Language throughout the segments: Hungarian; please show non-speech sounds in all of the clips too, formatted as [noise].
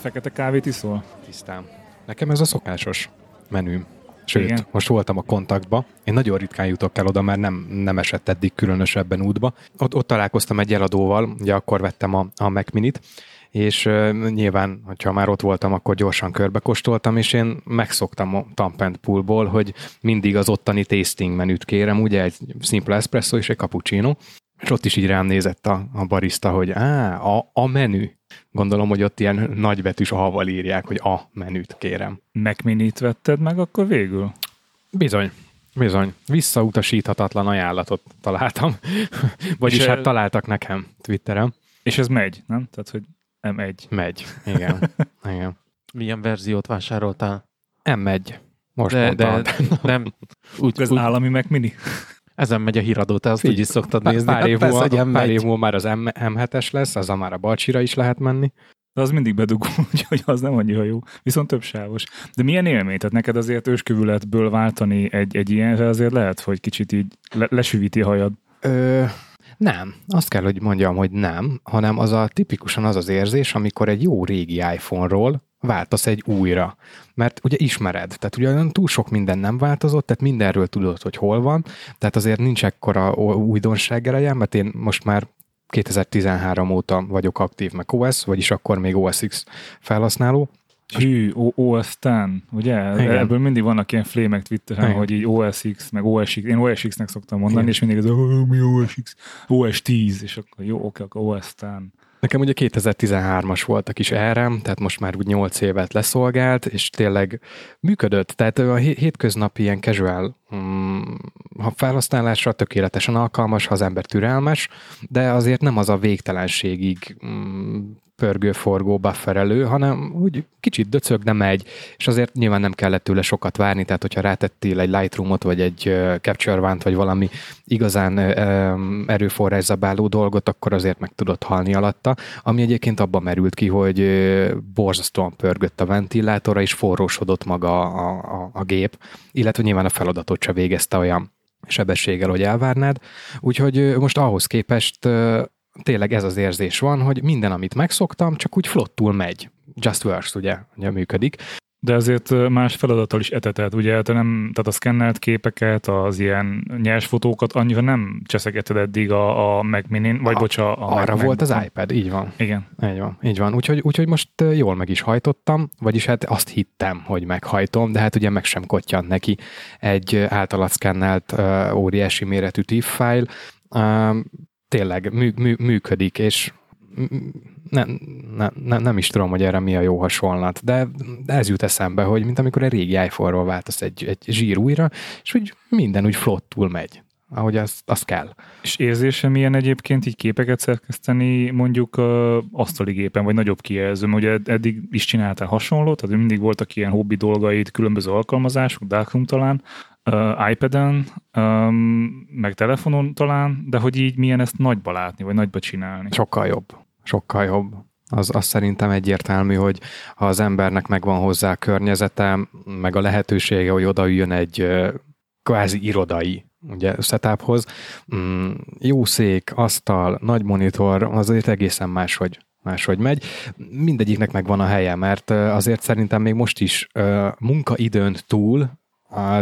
fekete kávét iszol? Tisztán. Nekem ez a szokásos menü. Sőt, Igen. most voltam a kontaktba. Én nagyon ritkán jutok el oda, mert nem, nem esett eddig különösebben útba. Ott, ott találkoztam egy eladóval, ugye akkor vettem a, a Mac Minit, és uh, nyilván, hogyha már ott voltam, akkor gyorsan körbekostoltam, és én megszoktam a Tampent Poolból, hogy mindig az ottani tasting menüt kérem, ugye egy szimpla espresso és egy cappuccino, és ott is így rám nézett a, a barista, hogy á, a, a menü. Gondolom, hogy ott ilyen nagybetűs A-val írják, hogy a menüt kérem. Mac Minit vetted meg akkor végül? Bizony. Bizony. Visszautasíthatatlan ajánlatot találtam. [laughs] Vagyis És, hát találtak nekem Twitteren. És ez megy, nem? Tehát, hogy M1. Megy. Igen. [laughs] Igen. Milyen verziót vásároltál? M1. Most De, de nem. [laughs] Úgy, Ez úgy, állami Mac Mini? Ezen megy a híradó, te azt Így. úgy is szoktad Pár, nézni. pár, év persze, múlva, pár év M1. múlva már az M, M7-es lesz, az a már a Balcsira is lehet menni. De az mindig bedugó, [laughs] úgyhogy az nem annyira jó. Viszont több sávos. De milyen élmény? Tehát neked azért őskövületből váltani egy, egy ilyenre azért lehet, hogy kicsit így le, lesüvíti a hajad. Ö, nem, azt kell, hogy mondjam, hogy nem, hanem az a tipikusan az az érzés, amikor egy jó régi iPhone-ról váltasz egy újra. Mert ugye ismered, tehát ugye olyan túl sok minden nem változott, tehát mindenről tudod, hogy hol van, tehát azért nincs ekkora újdonság ereje, mert én most már 2013 óta vagyok aktív meg OS, vagyis akkor még OS X felhasználó, Hű, OS X, ugye? Igen. Ebből mindig vannak ilyen flémek Twitteren, Igen. hogy így OS X, meg OS X. Én OS X-nek szoktam mondani, Igen. és mindig az, "Ó, mi OS X? OS 10, és akkor jó, oké, akkor OS X. Nekem ugye 2013-as volt a kis RM, tehát most már úgy 8 évet leszolgált, és tényleg működött. Tehát a hé- hétköznapi ilyen casual mm, ha felhasználásra tökéletesen alkalmas, ha az ember türelmes, de azért nem az a végtelenségig mm, pörgő-forgó bufferelő, hanem úgy kicsit döcög, de megy, és azért nyilván nem kellett tőle sokat várni, tehát hogyha rátettél egy Lightroom-ot, vagy egy Capture One-t, vagy valami igazán uh, erőforrászabáló dolgot, akkor azért meg tudott halni alatta, ami egyébként abban merült ki, hogy borzasztóan pörgött a ventilátora, és forrósodott maga a, a, a gép, illetve nyilván a feladatot se végezte olyan sebességgel, hogy elvárnád. Úgyhogy most ahhoz képest tényleg ez az érzés van, hogy minden, amit megszoktam, csak úgy flottul megy. Just works, ugye, ugye működik. De azért más feladattal is etetett, ugye? Te nem, tehát a szkennelt képeket, az ilyen nyers fotókat annyira nem cseszegeted eddig a, a Mac Minin, vagy A- bocsa, a Arra Mac- volt az Mac- iPad, így van. Igen. Így van, így van. Úgyhogy, úgyhogy most jól meg is hajtottam, vagyis hát azt hittem, hogy meghajtom, de hát ugye meg sem kottyant neki egy általad szkennelt óriási méretű TIFF file. Tényleg mű, mű, működik, és nem, nem, nem, nem is tudom, hogy erre mi a jó hasonlat, de ez jut eszembe, hogy mint amikor egy régi iPhone-ról váltasz egy, egy zsír újra, és úgy minden úgy flottul megy, ahogy az, az kell. És érzése milyen egyébként így képeket szerkeszteni mondjuk uh, asztali gépen, vagy nagyobb kijelzőn? Ugye ed- eddig is csináltál hasonlót, tehát mindig voltak ilyen hobbi dolgaid, különböző alkalmazások, Darkroom talán, uh, iPad-en, um, meg telefonon talán, de hogy így milyen ezt nagyba látni, vagy nagyba csinálni. Sokkal jobb. Sokkal jobb. Az, az szerintem egyértelmű, hogy ha az embernek megvan hozzá a környezete, meg a lehetősége, hogy odaüljön egy kvázi irodai ugye, setuphoz, mm, jó szék, asztal, nagy monitor, az azért egészen máshogy máshogy megy. Mindegyiknek megvan a helye, mert azért szerintem még most is munkaidőn túl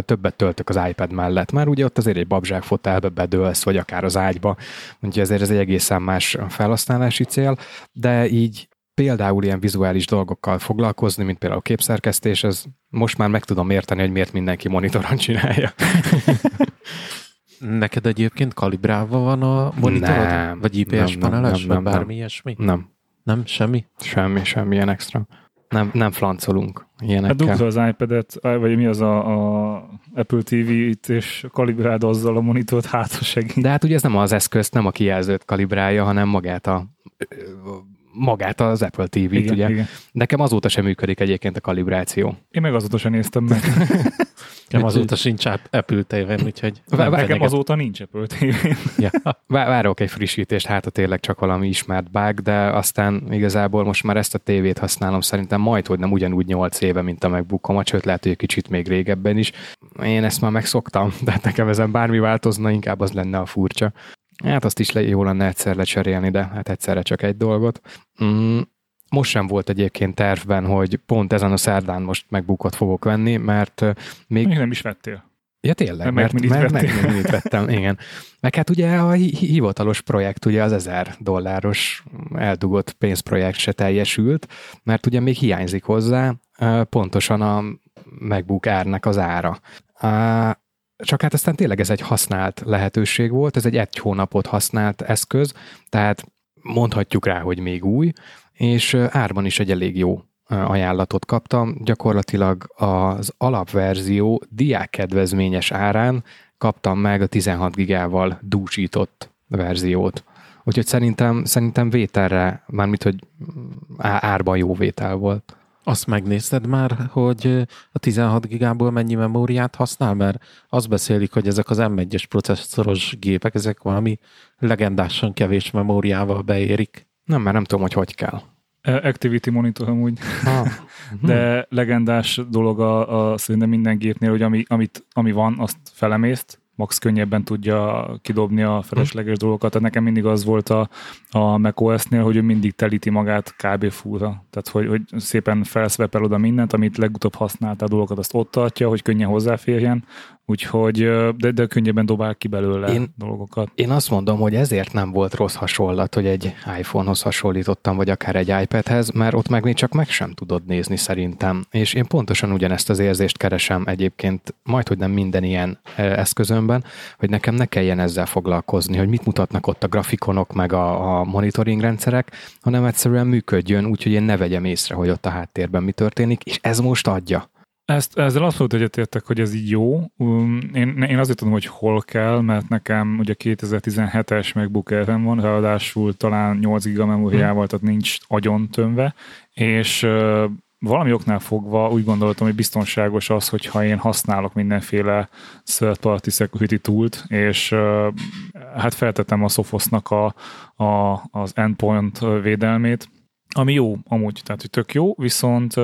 többet töltök az iPad mellett. Már ugye ott azért egy babzsák fotelbe bedőlsz, vagy akár az ágyba, úgyhogy ezért ez egy egészen más felhasználási cél, de így például ilyen vizuális dolgokkal foglalkozni, mint például képszerkesztés, ez most már meg tudom érteni, hogy miért mindenki monitoron [laughs] csinálja. Neked egyébként kalibrálva van a monitorod? Nem, Vagy IPS nem, nem, paneles? nem, Vagy nem, nem. bármi ilyesmi? Nem, Nem? Semmi? semmi, semmilyen extra. Nem, nem flancolunk Hát ilyenekkel. dugd az iPad-et, vagy mi az a, a Apple TV-t, és kalibráld azzal a monitort, hát segít. De hát ugye ez nem az eszközt, nem a kijelzőt kalibrálja, hanem magát a magát az Apple TV-t, Igen, ugye? igen. Nekem azóta sem működik egyébként a kalibráció. Én meg azóta sem néztem meg. [laughs] Nekem azóta sincs App- Apple tévém, úgyhogy Vá- Nekem fenyeget. azóta nincs Apple tv [laughs] Ja. Vá- Várok egy frissítést, hát a tényleg csak valami ismert bug, de aztán igazából most már ezt a tévét használom szerintem majd, hogy nem ugyanúgy 8 éve, mint a megbukkomat, sőt lehet, hogy egy kicsit még régebben is. Én ezt már megszoktam, de hát nekem ezen bármi változna, inkább az lenne a furcsa. Hát azt is le, jó lenne egyszer lecserélni, de hát egyszerre csak egy dolgot. Mm, most sem volt egyébként tervben, hogy pont ezen a szerdán most megbukott fogok venni, mert még... Még nem is vettél. Ja tényleg, mert, mert, mert meg vettem, igen. Meg hát ugye a hivatalos projekt, ugye az 1000 dolláros eldugott pénzprojekt se teljesült, mert ugye még hiányzik hozzá pontosan a MacBook árnak az ára. Csak hát aztán tényleg ez egy használt lehetőség volt, ez egy egy hónapot használt eszköz, tehát mondhatjuk rá, hogy még új, és árban is egy elég jó ajánlatot kaptam. Gyakorlatilag az alapverzió diákkedvezményes árán kaptam meg a 16 gigával dúsított verziót. Úgyhogy szerintem, szerintem vételre, mármint, hogy árban jó vétel volt. Azt megnézted már, hogy a 16 gigából mennyi memóriát használ? Mert azt beszélik, hogy ezek az M1-es processzoros gépek, ezek valami legendásan kevés memóriával beérik. Nem, mert nem tudom, hogy hogy kell. Activity monitor amúgy. Ah. [laughs] De legendás dolog a, a szerintem minden gépnél, hogy ami, amit, ami van, azt felemészt, max könnyebben tudja kidobni a felesleges hm. dolgokat. Tehát nekem mindig az volt a, a macOS-nél, hogy ő mindig telíti magát kb. fullra. Tehát, hogy, hogy szépen felszvepel oda mindent, amit legutóbb használta a dolgokat, azt ott tartja, hogy könnyen hozzáférjen. Úgyhogy, de, de könnyebben dobál ki belőle én, dolgokat. Én azt mondom, hogy ezért nem volt rossz hasonlat, hogy egy iPhone-hoz hasonlítottam, vagy akár egy iPad-hez, mert ott meg még csak meg sem tudod nézni szerintem. És én pontosan ugyanezt az érzést keresem egyébként majd, hogy nem minden ilyen eszközömben, hogy nekem ne kelljen ezzel foglalkozni, hogy mit mutatnak ott a grafikonok, meg a, a monitoring rendszerek, hanem egyszerűen működjön, úgyhogy én ne vegyem észre, hogy ott a háttérben mi történik, és ez most adja. Ezt, ezzel abszolút egyetértek, hogy ez így jó. Um, én, én azért tudom, hogy hol kell, mert nekem ugye 2017-es MacBook air van, ráadásul talán 8 giga memóriával, tehát nincs agyon tömve, és valami oknál fogva úgy gondoltam, hogy biztonságos az, hogyha én használok mindenféle third party security tool-t, és hát feltettem a Sophosnak a, a, az endpoint védelmét, ami jó amúgy, tehát hogy tök jó, viszont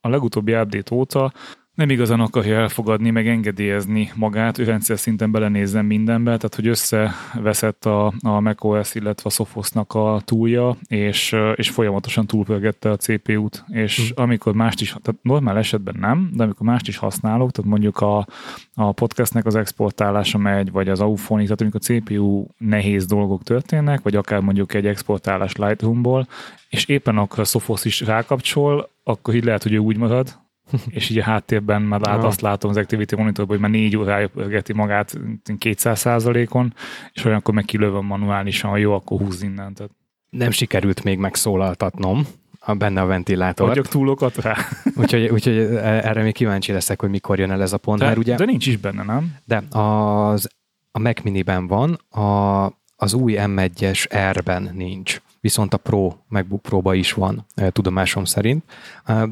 a legutóbbi update óta nem igazán akarja elfogadni, meg engedélyezni magát, ő rendszer szinten belenézzen mindenbe, tehát hogy összeveszett a, a macOS, illetve a Sophosnak a túlja, és, és folyamatosan túlpörgette a CPU-t, és hmm. amikor mást is, tehát normál esetben nem, de amikor mást is használok, tehát mondjuk a, a podcastnek az exportálása megy, vagy az Auphonic, tehát amikor a CPU nehéz dolgok történnek, vagy akár mondjuk egy exportálás Lightroomból, és éppen akkor a Sophos is rákapcsol, akkor így lehet, hogy ő úgy marad, [laughs] és így a háttérben már lát, azt látom az Activity Monitorban, hogy már négy órája pörgeti magát 200 százalékon, és olyankor meg kilövöm manuálisan, ha jó, akkor húz innen. Tehát. Nem sikerült még megszólaltatnom a benne a ventilátor. Vagyok túlokat rá. [laughs] úgyhogy, úgyhogy erre még kíváncsi leszek, hogy mikor jön el ez a pont. De, mert ugye, de nincs is benne, nem? De az, a Mac Mini-ben van, a, az új M1-es R-ben nincs viszont a Pro, MacBook Pro-ba is van, tudomásom szerint,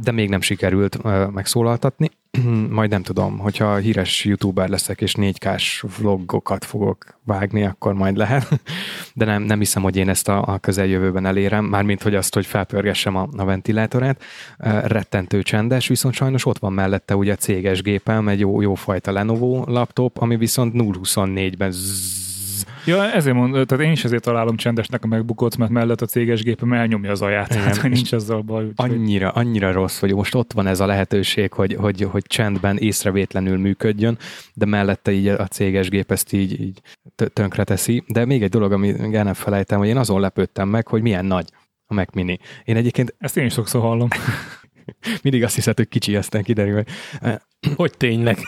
de még nem sikerült megszólaltatni. [clears throat] Majd nem tudom, hogyha híres youtuber leszek és 4K-s vlogokat fogok vágni, akkor majd lehet. [laughs] De nem, nem hiszem, hogy én ezt a, a közeljövőben elérem, mármint, hogy azt, hogy felpörgessem a, a ventilátorát. Rettentő csendes, viszont sajnos ott van mellette ugye a céges gépem, egy jó, jó fajta Lenovo laptop, ami viszont 0-24-ben zzz, Ja, ezért mond, tehát én is ezért találom csendesnek a megbukott, mert mellett a céges gépem elnyomja az aját, Igen, tehát hogy nincs ezzel baj. Úgy, annyira, annyira rossz, hogy most ott van ez a lehetőség, hogy, hogy, hogy csendben észrevétlenül működjön, de mellette így a céges gép ezt így, így tönkre teszi. De még egy dolog, amit el felejtem, hogy én azon lepődtem meg, hogy milyen nagy a Mac Mini. Én egyébként... Ezt én is sokszor hallom. [laughs] Mindig azt hiszed, hogy kicsi, aztán kiderül, hogy... Hogy tényleg?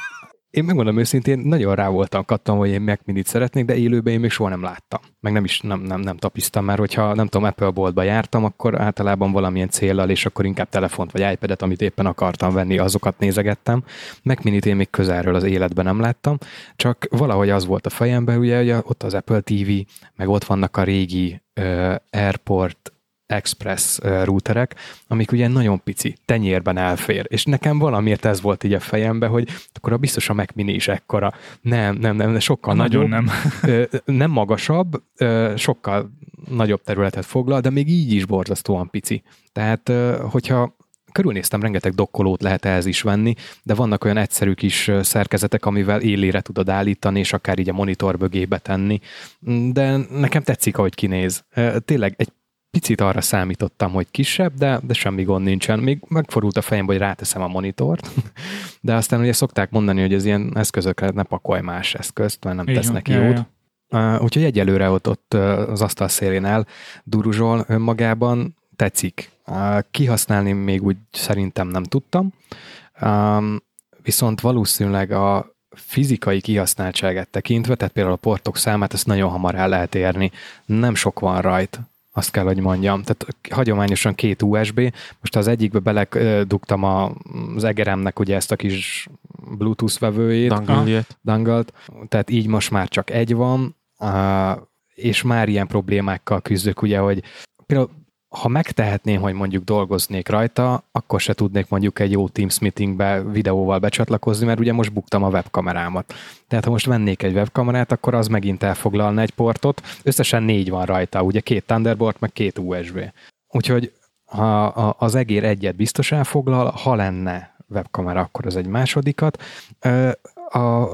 Én megmondom őszintén, nagyon rá voltam kattam, hogy én Mac Minit szeretnék, de élőben én még soha nem láttam. Meg nem is nem, nem, nem tapisztam már, hogyha nem tudom, Apple boltba jártam, akkor általában valamilyen céllal, és akkor inkább telefont vagy iPad-et, amit éppen akartam venni, azokat nézegettem. Mac Minit én még közelről az életben nem láttam, csak valahogy az volt a fejemben, ugye, ugye ott az Apple TV, meg ott vannak a régi uh, Airport Express routerek, amik ugye nagyon pici, tenyérben elfér. És nekem valamiért ez volt így a fejembe, hogy akkor a biztos a Mac Mini is ekkora. Nem, nem, nem, sokkal nagyon nagyobb. nem. nem magasabb, sokkal nagyobb területet foglal, de még így is borzasztóan pici. Tehát, hogyha körülnéztem, rengeteg dokkolót lehet ehhez is venni, de vannak olyan egyszerű kis szerkezetek, amivel élére tudod állítani, és akár így a monitor bögébe tenni. De nekem tetszik, ahogy kinéz. Tényleg egy picit arra számítottam, hogy kisebb, de, de semmi gond nincsen. Még megforult a fejembe, hogy ráteszem a monitort, [laughs] de aztán ugye szokták mondani, hogy az ilyen eszközökre ne pakolj más eszközt, mert nem Így tesz neki jót. Uh, úgyhogy egyelőre ott, ott az asztal szélén el duruzsol önmagában, tetszik. Uh, kihasználni még úgy szerintem nem tudtam, um, viszont valószínűleg a fizikai kihasználtságát tekintve, tehát például a portok számát, ezt nagyon hamar el lehet érni. Nem sok van rajt, azt kell, hogy mondjam. Tehát hagyományosan két USB, most az egyikbe beledugtam a, az egeremnek ugye ezt a kis Bluetooth vevőjét, dangalt, tehát így most már csak egy van, és már ilyen problémákkal küzdök, ugye, hogy például ha megtehetném, hogy mondjuk dolgoznék rajta, akkor se tudnék mondjuk egy jó Teams meetingbe videóval becsatlakozni, mert ugye most buktam a webkamerámat. Tehát ha most vennék egy webkamerát, akkor az megint elfoglalna egy portot. Összesen négy van rajta, ugye két Thunderbolt, meg két USB. Úgyhogy ha az egér egyet biztos elfoglal, ha lenne webkamera, akkor az egy másodikat. A,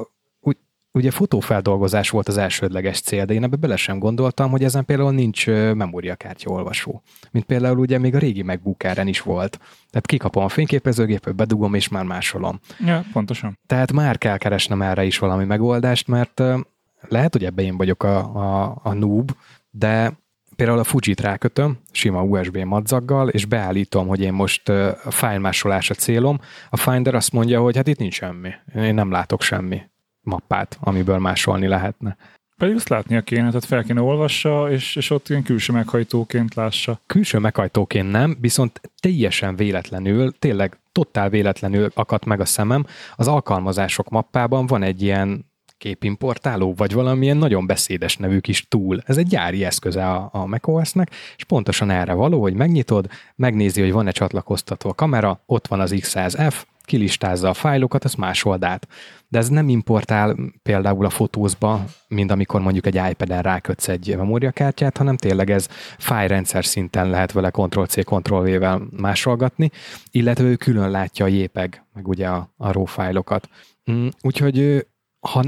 ugye fotófeldolgozás volt az elsődleges cél, de én ebbe bele sem gondoltam, hogy ezen például nincs memóriakártya olvasó. Mint például ugye még a régi MacBook Air-en is volt. Tehát kikapom a fényképezőgépet, bedugom és már másolom. Ja, pontosan. Tehát már kell keresnem erre is valami megoldást, mert lehet, hogy ebbe én vagyok a, a, a noob, de például a Fujit rákötöm, sima USB madzaggal, és beállítom, hogy én most a fájlmásolás a célom. A Finder azt mondja, hogy hát itt nincs semmi. Én nem látok semmi mappát, amiből másolni lehetne. Pedig azt látnia kéne, tehát fel kéne olvassa, és, és ott ilyen külső meghajtóként lássa. Külső meghajtóként nem, viszont teljesen véletlenül, tényleg totál véletlenül akadt meg a szemem. Az alkalmazások mappában van egy ilyen képimportáló, vagy valamilyen nagyon beszédes nevű kis tool. Ez egy gyári eszköze a, a macOS-nek, és pontosan erre való, hogy megnyitod, megnézi, hogy van-e csatlakoztató a kamera, ott van az X100F, kilistázza a fájlokat, ezt másold át. De ez nem importál például a fotózba, mint amikor mondjuk egy iPad-en rákötsz egy memóriakártyát, hanem tényleg ez fájrendszer szinten lehet vele Ctrl-C, Ctrl-V-vel másolgatni, illetve ő külön látja a JPEG, meg ugye a, a RAW fájlokat. Mm, Úgyhogy ha,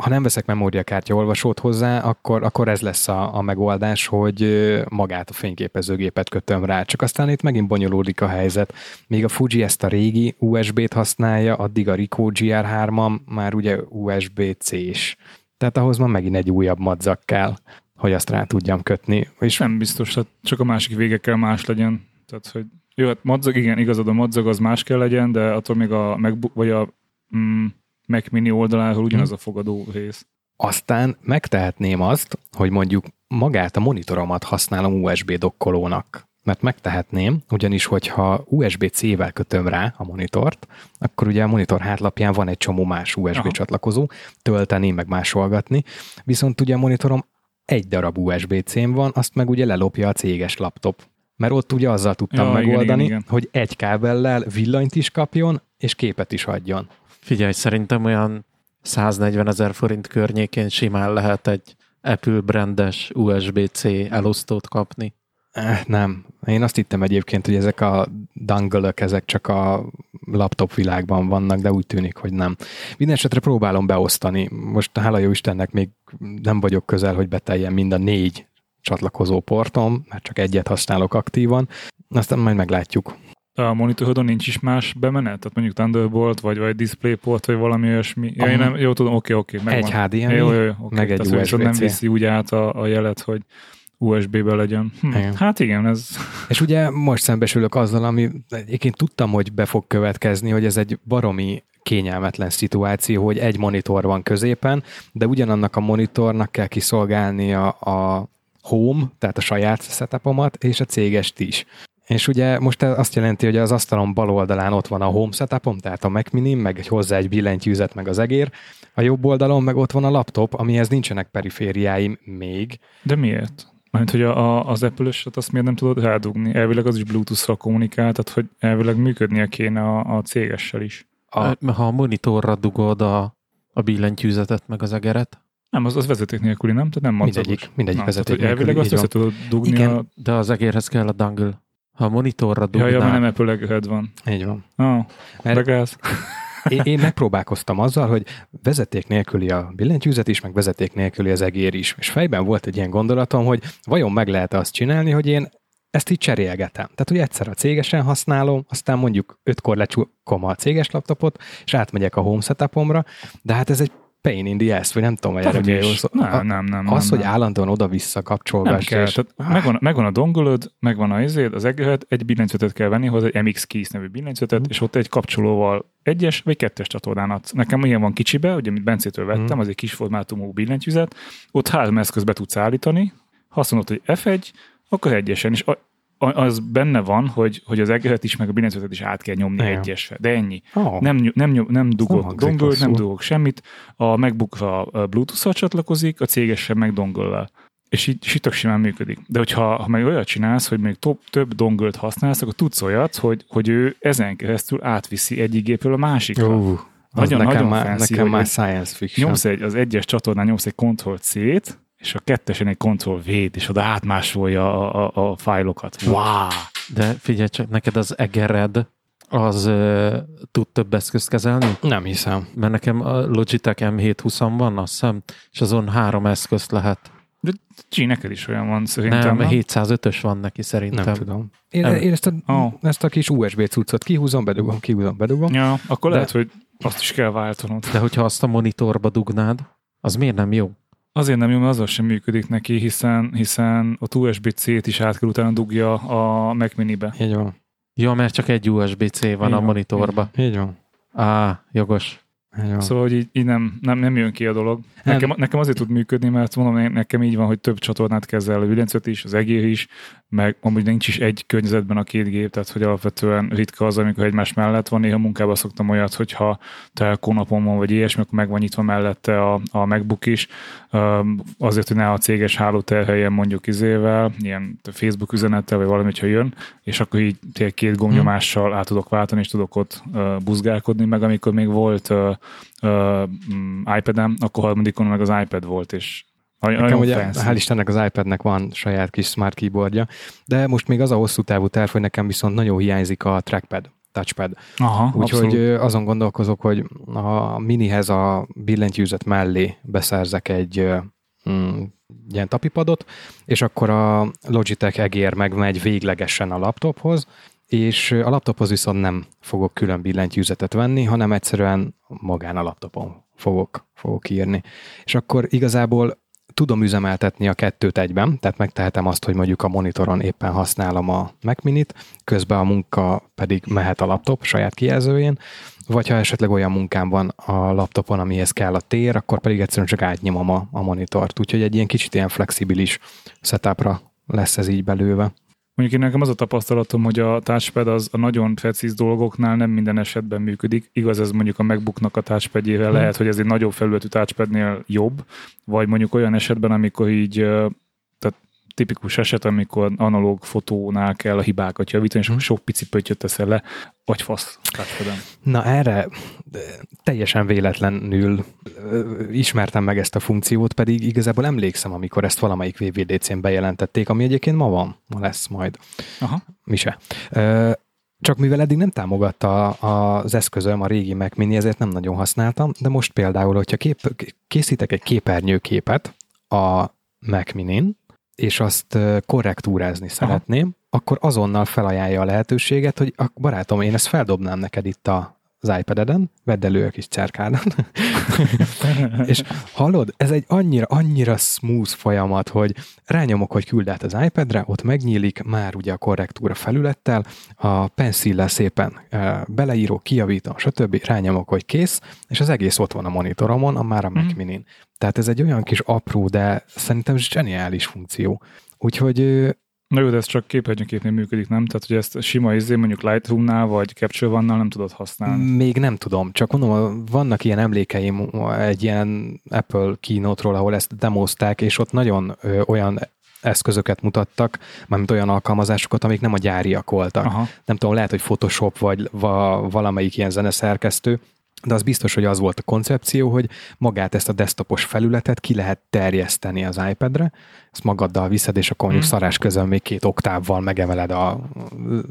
ha nem veszek memóriakártya olvasót hozzá, akkor, akkor ez lesz a, a megoldás, hogy magát a fényképezőgépet kötöm rá. Csak aztán itt megint bonyolódik a helyzet. Még a Fuji ezt a régi USB-t használja, addig a Ricoh GR3-am már ugye USB-C-s. Tehát ahhoz már megint egy újabb madzag kell, hogy azt rá tudjam kötni. És nem biztos, hát csak a másik végekkel más legyen. Tehát, hogy jó, hát madzag, igen, igazad, a madzag az más kell legyen, de attól még a MacBook, vagy a mm, Mac Mini oldaláról ugyanaz a fogadó rész. Aztán megtehetném azt, hogy mondjuk magát a monitoromat használom USB dokkolónak. Mert megtehetném, ugyanis hogyha USB-C-vel kötöm rá a monitort, akkor ugye a monitor hátlapján van egy csomó más USB Aha. Csatlakozó, tölteni, meg másolgatni, viszont ugye a monitorom egy darab USB-C-n van, azt meg ugye lelopja a céges laptop. Mert ott ugye azzal tudtam Ja, igen, megoldani, igen, igen. hogy egy kábellel villanyt is kapjon, és képet is adjon. Figyelj, szerintem olyan 140 ezer forint környékén simán lehet egy Apple brandes USB-C elosztót kapni. Eh, nem. Én azt hittem egyébként, hogy ezek a dangle ezek csak a laptop világban vannak, de úgy tűnik, hogy nem. Mindenesetre próbálom beosztani. Most hála jó Istennek még nem vagyok közel, hogy beteljen mind a négy csatlakozó portom, mert csak egyet használok aktívan. Aztán majd meglátjuk. A monitorodon nincs is más bemenet? Tehát mondjuk Thunderbolt, vagy, vagy DisplayPort, vagy valami olyasmi? Ja, én nem, jó tudom, oké, oké, megvan. Egy HDMI, jó, jó, jó, oké. meg egy Tehát, viszont nem USB-C. viszi úgy át a, a jelet, hogy USB-be legyen. Hm. Igen. Hát igen, ez És ugye most szembesülök azzal, ami egyébként tudtam, hogy be fog következni, hogy ez egy baromi kényelmetlen szituáció, hogy egy monitor van középen, de ugyanannak a monitornak kell kiszolgálnia a home, tehát a saját setupomat, és a cégest is. És ugye most ez azt jelenti, hogy az asztalon bal oldalán ott van a home setupom, tehát a Mac mini, meg egy hozzá egy billentyűzet, meg az egér. A jobb oldalon meg ott van a laptop, amihez nincsenek perifériáim még, De miért? Mert hogy a, a, az Apple-öset azt miért nem tudod rádugni? Elvileg az is Bluetooth-ra kommunikál, tehát hogy elvileg működnie kéne a, a cégessel is. A- A... Ha a monitorra dugod a, a billentyűzetet meg az egeret, Nem, az, az vezeték nélküli, nem? Tehát nem madzagos. Mindegyik, mindegyik Na, vezeték tehát, hogy elvileg nélküli, azt össze tudod dugni Igen. a... de az egérhez kell a dangle. Ha a monitorra Ja, dugnál, ja, mert nem Apple van. Így van. Ah, Mert- Begáz. [laughs] én, én megpróbálkoztam azzal, hogy vezeték nélküli a billentyűzet is, meg vezeték nélküli az egér is. És fejben volt egy ilyen gondolatom, hogy vajon meg lehet azt csinálni, hogy én ezt így cserélgetem. Tehát, hogy egyszer a cégesen használom, aztán mondjuk ötkor lecsukom a céges laptopot, és átmegyek a home setupomra, de hát ez egy pain in the ass, vagy nem tudom, hogy erre mi jó szó. Nem, nem, nem. Az, nem, hogy nem. állandóan oda-vissza Nem kapcsolgass. kell, és- tehát megvan, megvan a dongolod, megvan a izéd, az egeret, egy billentyűzetet kell venni hozzá, egy MX Keys nevű billentyűzetet, és ott egy kapcsolóval egyes vagy kettes csatornán adsz. Nekem ilyen van kicsibe, ugye, amit Bencétől vettem, Mhm. az egy kis formátumú billentyűzet, ott három eszköz be tudsz állítani, ha azt mondod, hogy F1, akkor egyesen, és az benne van, hogy, hogy az egeret is, meg a billentyűzetet is át kell nyomni Igen. egyesre, de ennyi. Oh. Nem, nem, nyom- nem dugok hangzik dongol, nem dugok semmit. A MacBook-ra Bluetooth-szal csatlakozik, a cégesen meg dongollal. És így, tök simán működik. De hogyha ha meg olyat csinálsz, hogy még több, több dongolt használsz, akkor tudsz olyat, hogy, hogy ő ezen keresztül átviszi egyik gépről a másikra. Ú, Nagyon- az nekem, nagyon már, fancy, nekem már science fiction. Nyomsz egy, az egyes csatornán nyomsz egy Ctrl-C-t, és a kettesen egy Ctrl-V-t, és oda átmásolja a, a, a fájlokat. Wow! De figyelj csak, neked az egered az uh, tud több eszközt kezelni? Nem hiszem. Mert nekem a Logitech M720 van, azt hiszem, és azon három eszközt lehet. Csi, neked is olyan van szerintem. Nem, nem? 705-ös van neki szerintem. Nem tudom. Én, Nem. én ezt, a, Oh. ezt a kis USB cuccot kihúzom, bedugom, kihúzom, bedugom. Ja, akkor De- lehet, hogy azt is kell váltanod. De hogyha azt a monitorba dugnád, az miért nem jó? Azért nem jó, mert azzal sem működik neki, hiszen, hiszen a USB-C-t is át kell utána dugja a Mac Mini-be. Így van. Ja, mert csak egy USB-C van Így a van, monitorba. Így van. Á, jogos. Így van. Szóval, hogy így, így nem, nem, nem jön ki a dolog. Nekem, nekem azért tud működni, mert mondom, nekem így van, hogy több csatornát kezel a billentyűzet is, az egér is, meg amúgy nincs is egy környezetben a két gép, tehát hogy alapvetően ritka az, amikor egymás mellett van. Néha munkában szoktam olyat, hogyha telkó napon van, vagy ilyesmi, akkor meg van nyitva mellette a, a MacBook is, azért, hogy ne a céges háló terheljen mondjuk izével, ilyen Facebook üzenettel, vagy valami, hogyha jön, és akkor így tényleg két gombnyomással át tudok váltani, és tudok ott buzgálkodni, meg amikor még volt iPad-em, akkor harmadikon meg az iPad volt, és nagyon Nekem ugye, fancy. hál' Istennek az iPadnek van saját kis smart keyboardja, de most még az a hosszú távú terv, hogy nekem viszont nagyon hiányzik a trackpad, touchpad. Aha, Úgyhogy azon gondolkozok, hogy a minihez a billentyűzet mellé beszerzek egy mm, ilyen tapipadot, és akkor a Logitech egér megmegy véglegesen a laptophoz, és a laptophoz viszont nem fogok külön billentyűzetet venni, hanem egyszerűen magán a laptopon fogok, fogok írni. És akkor igazából tudom üzemeltetni a kettőt egyben, tehát megtehetem azt, hogy mondjuk a monitoron éppen használom a Mac Minit, közben a munka pedig mehet a laptop saját kijelzőjén, vagy ha esetleg olyan munkám van a laptopon, amihez kell a tér, akkor pedig egyszerűen csak átnyomom a, a monitort. Úgyhogy egy ilyen kicsit ilyen flexibilis setupra lesz ez így belőve. Mondjuk én nekem az a tapasztalatom, hogy a touchpad az a nagyon precíz dolgoknál nem minden esetben működik. Igaz, ez mondjuk a MacBooknak a touchpadjével Hmm. lehet, hogy ez egy nagyobb felületű touchpadnél jobb, vagy mondjuk olyan esetben, amikor így tipikus eset, amikor analóg fotónál kell a hibákat javítani, és akkor sok pici pöttyöt teszel le, vagy fasz touchpadon. Na erre ö, teljesen véletlenül ö, ismertem meg ezt a funkciót, pedig igazából emlékszem, amikor ezt valamelyik VVDC-n bejelentették, ami egyébként ma van, ma lesz majd. Aha. Mi se. Ö, Csak mivel eddig nem támogatta az eszközöm a régi Mac Mini, ezért nem nagyon használtam, de most például, hogyha kép, készítek egy képernyőképet a Mac Minin, és azt korrektúrázni szeretném, akkor azonnal felajánlja a lehetőséget, hogy a barátom, én ezt feldobnám neked itt a az iPad-eden, vedd elő a kis cerkádat, [laughs] és hallod, ez egy annyira, annyira smooth folyamat, hogy rányomok, hogy küld át az iPad-re, ott megnyílik már ugye a korrektúra felülettel, a pencillel szépen e, beleírok, kijavítom, stb. rányomok, hogy kész, és az egész ott van a monitoromon, a már a Mac Mhm. Minin. Tehát ez egy olyan kis apró, de szerintem zseniális funkció. Úgyhogy Na jó, de ez csak képernyőképnél működik, nem? Tehát, hogy ezt sima izé, mondjuk Lightroom-nál, vagy Capture One-nál nem tudod használni. Még nem tudom, csak mondom, vannak ilyen emlékeim egy ilyen Apple keynote-ról, ahol ezt demozták, és ott nagyon ö, olyan eszközöket mutattak, mármint olyan alkalmazásokat, amik nem a gyáriak voltak. Aha. Nem tudom, lehet, hogy Photoshop, vagy va, valamelyik ilyen zeneszerkesztő, de az biztos, hogy az volt a koncepció, hogy magát ezt a desktopos felületet ki lehet terjeszteni az iPad-re, ezt magaddal viszed, és akkor mondjuk Hmm. szarás közön még két oktávval megemeled a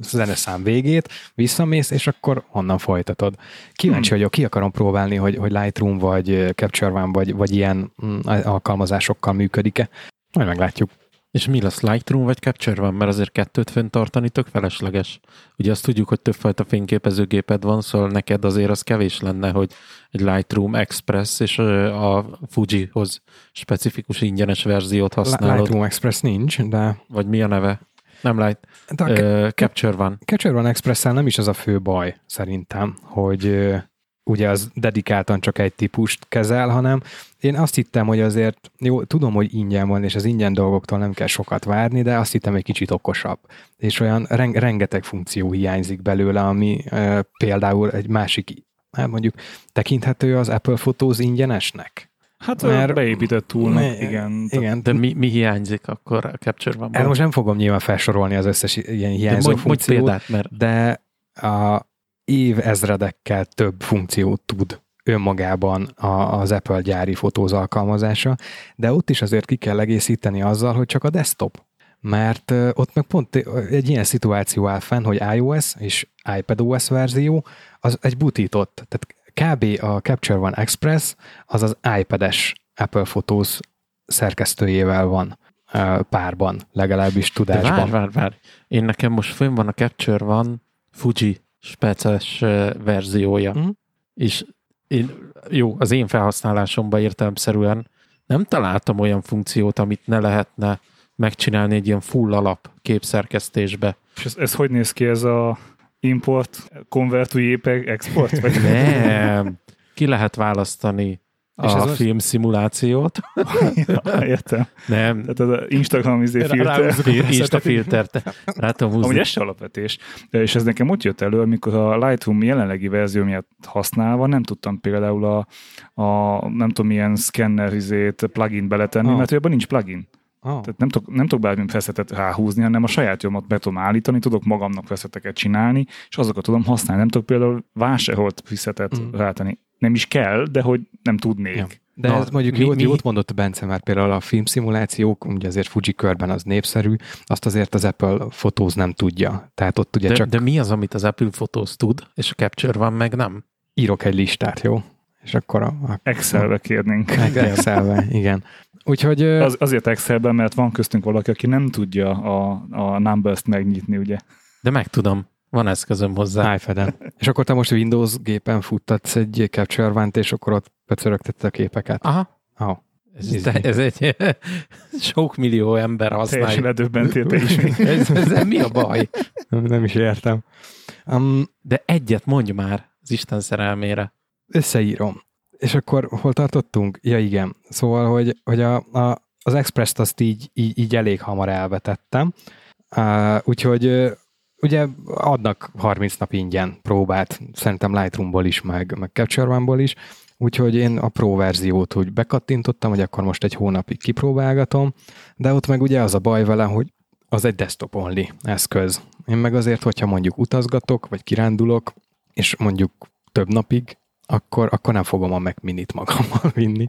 zeneszám végét, visszamész, és akkor onnan folytatod. Kíváncsi Hmm. vagyok, ki akarom próbálni, hogy, hogy Lightroom vagy Capture One vagy, vagy ilyen mm, alkalmazásokkal működik-e. Majd meglátjuk. És mi lesz, Lightroom vagy Capture van? Mert azért kettőt fenntartani tök felesleges. Ugye azt tudjuk, hogy többfajta fényképezőgéped van, szóval neked azért az kevés lenne, hogy egy Lightroom Express és a Fujihoz specifikus ingyenes verziót használod. Lightroom Express nincs, de, Vagy mi a neve? Nem Light. de a Ö, Capture van. Capture One express nem is az a fő baj, szerintem, hogy ugye az dedikáltan csak egy típust kezel, hanem én azt hittem, hogy azért, jó, tudom, hogy ingyen van, és az ingyen dolgoktól nem kell sokat várni, de azt hittem egy kicsit okosabb. És olyan ren- rengeteg funkció hiányzik belőle, ami ö, például egy másik, hát mondjuk tekinthető az Apple Photos ingyenesnek? Hát Mert- beépített túlnak, Ne- igen. Igen, De mi, mi hiányzik akkor a Capture van? Hát most nem fogom nyilván felsorolni az összes ilyen hiányzó mondj, mondj funkciót, példát, mert de a év ezredekkel több funkciót tud önmagában a, az Apple gyári fotóz alkalmazása, de ott is azért ki kell egészíteni azzal, hogy csak a desktop. Mert ott meg pont egy ilyen szituáció áll fenn, hogy iOS és iPadOS verzió az egy butított, tehát kb. a Capture One Express az az iPad-es Apple Photos szerkesztőjével van párban, legalábbis De tudásban. várj, várj, várj. Én nekem most fönn van a Capture van Fuji speces verziója. Mhm. És én, jó, az én felhasználásomban értelemszerűen nem találtam olyan funkciót, amit ne lehetne megcsinálni egy ilyen full alap képszerkesztésbe. És ez, ez hogy néz ki ez a import, convert to JPEG, export? Vagy Nem. Ki lehet választani És a ez az- filmszimulációt. ja, [laughs] értem. Nem. Tehát az Instagram izé filter. [laughs] Insta filtert. Rá tudom Amúgy húzni. ez se alapvetés. És ez nekem ott jött elő, amikor a Lightroom jelenlegi verzió miatt használva nem tudtam például a, a nem tudom milyen szkenner izét, plugin beletenni, Ah. mert abban nincs plugin. Oh. Tehát nem tudok, nem tudok bármilyen feszetet ráhúzni, hanem a saját jomat be tudom állítani, tudok magamnak feszeteket csinálni, és azokat tudom használni. Nem tudok például vásárolt feszetet mm. rátenni. Nem is kell, de hogy nem tudnék. Ja. De Na, ez mondjuk mi- jót, mi- jót mondott Bence már például a filmszimulációk, ugye azért Fuji körben az népszerű, azt azért az Apple Photos nem tudja. Tehát ott ugye De, csak de mi az, amit az Apple Photos tud, és a Capture van meg nem? írok egy listát, jó? És akkor a, a Excelbe kérnénk. Excelbe, igen. Úgyhogy Az, azért Excelben, mert van köztünk valaki, aki nem tudja a, a numbers-t megnyitni, ugye? De meg tudom. Van eszközöm hozzá. iPad-en. És akkor te most Windows gépen futtatsz egy Capture One-t, és akkor ott pöcörögtetted a képeket. Aha. Oh. Ez, te, ez egy [laughs] sok millió ember Teljesen használja. ledöbbentél te is. [laughs] Ez, ez mi a baj? Nem, nem is értem. Um, De egyet mondj már az Isten szerelmére. összeírom. És akkor hol tartottunk? Ja igen. Szóval, hogy, hogy a, a, az Express-t azt így, így, így elég hamar elvetettem. Uh, úgyhogy ugye adnak 30 nap ingyen próbát, szerintem Lightroomból is, meg, meg Capture One-ból is, úgyhogy én a Pro verziót úgy bekattintottam, hogy akkor most egy hónapig kipróbálgatom, de ott meg ugye az a baj vele, hogy az egy desktop only eszköz. Én meg azért, hogyha mondjuk utazgatok, vagy kirándulok, és mondjuk több napig, akkor, akkor nem fogom a Mac Minit magammal [laughs] vinni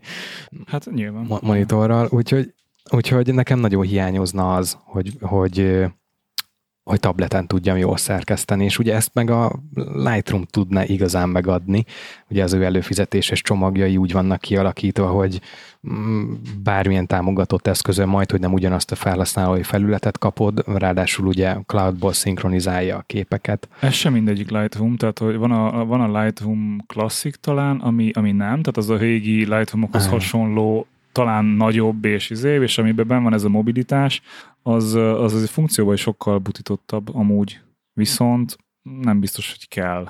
Hát nyilván. mo- monitorral, úgyhogy, úgyhogy nekem nagyon hiányozna az, hogy, hogy, hogy tableten tudjam jól szerkeszteni, és ugye ezt meg a Lightroom tudna igazán megadni. Ugye az ő előfizetéses csomagjai úgy vannak kialakítva, hogy mm, bármilyen támogatott eszközön majd, hogy nem ugyanazt a felhasználói felületet kapod, ráadásul ugye cloudból szinkronizálja a képeket. Ez sem mindegyik Lightroom, tehát hogy van a, van a Lightroom Classic talán, ami, ami nem, tehát az a régi Lightroomokhoz hasonló, talán nagyobb és izé, és amiben ben van ez a mobilitás, az, az az funkcióban is sokkal butítottabb amúgy. Viszont nem biztos, hogy kell.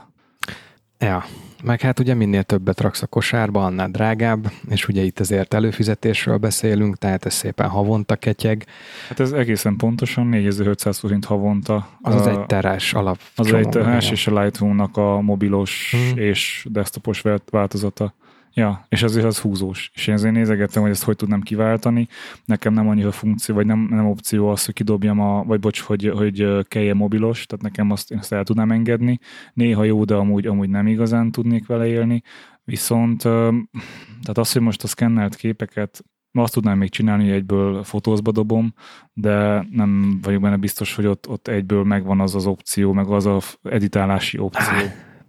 Ja, meg hát ugye minél többet raksz a kosárba, annál drágább, és ugye itt azért előfizetésről beszélünk, tehát ez szépen havonta ketyeg. Hát ez egészen pontosan 4500 forint havonta. Az az egy terás alap. Az egy terás és a Lightroomnak a mobilos Hmm. és desktopos vált- változata. Ja, és azért az húzós. És én azért nézegettem, hogy ezt hogy tudnám kiváltani. Nekem nem annyira funkció, vagy nem, nem opció az, hogy kidobjam a, vagy bocs, hogy, hogy kelje mobilos, tehát nekem azt, én azt el tudnám engedni. Néha jó, de amúgy, amúgy nem igazán tudnék vele élni. Viszont tehát az, hogy most a szkennelt képeket azt tudnám még csinálni, hogy egyből fotózba dobom, de nem vagyok benne biztos, hogy ott, ott egyből megvan az az opció, meg az a editálási opció.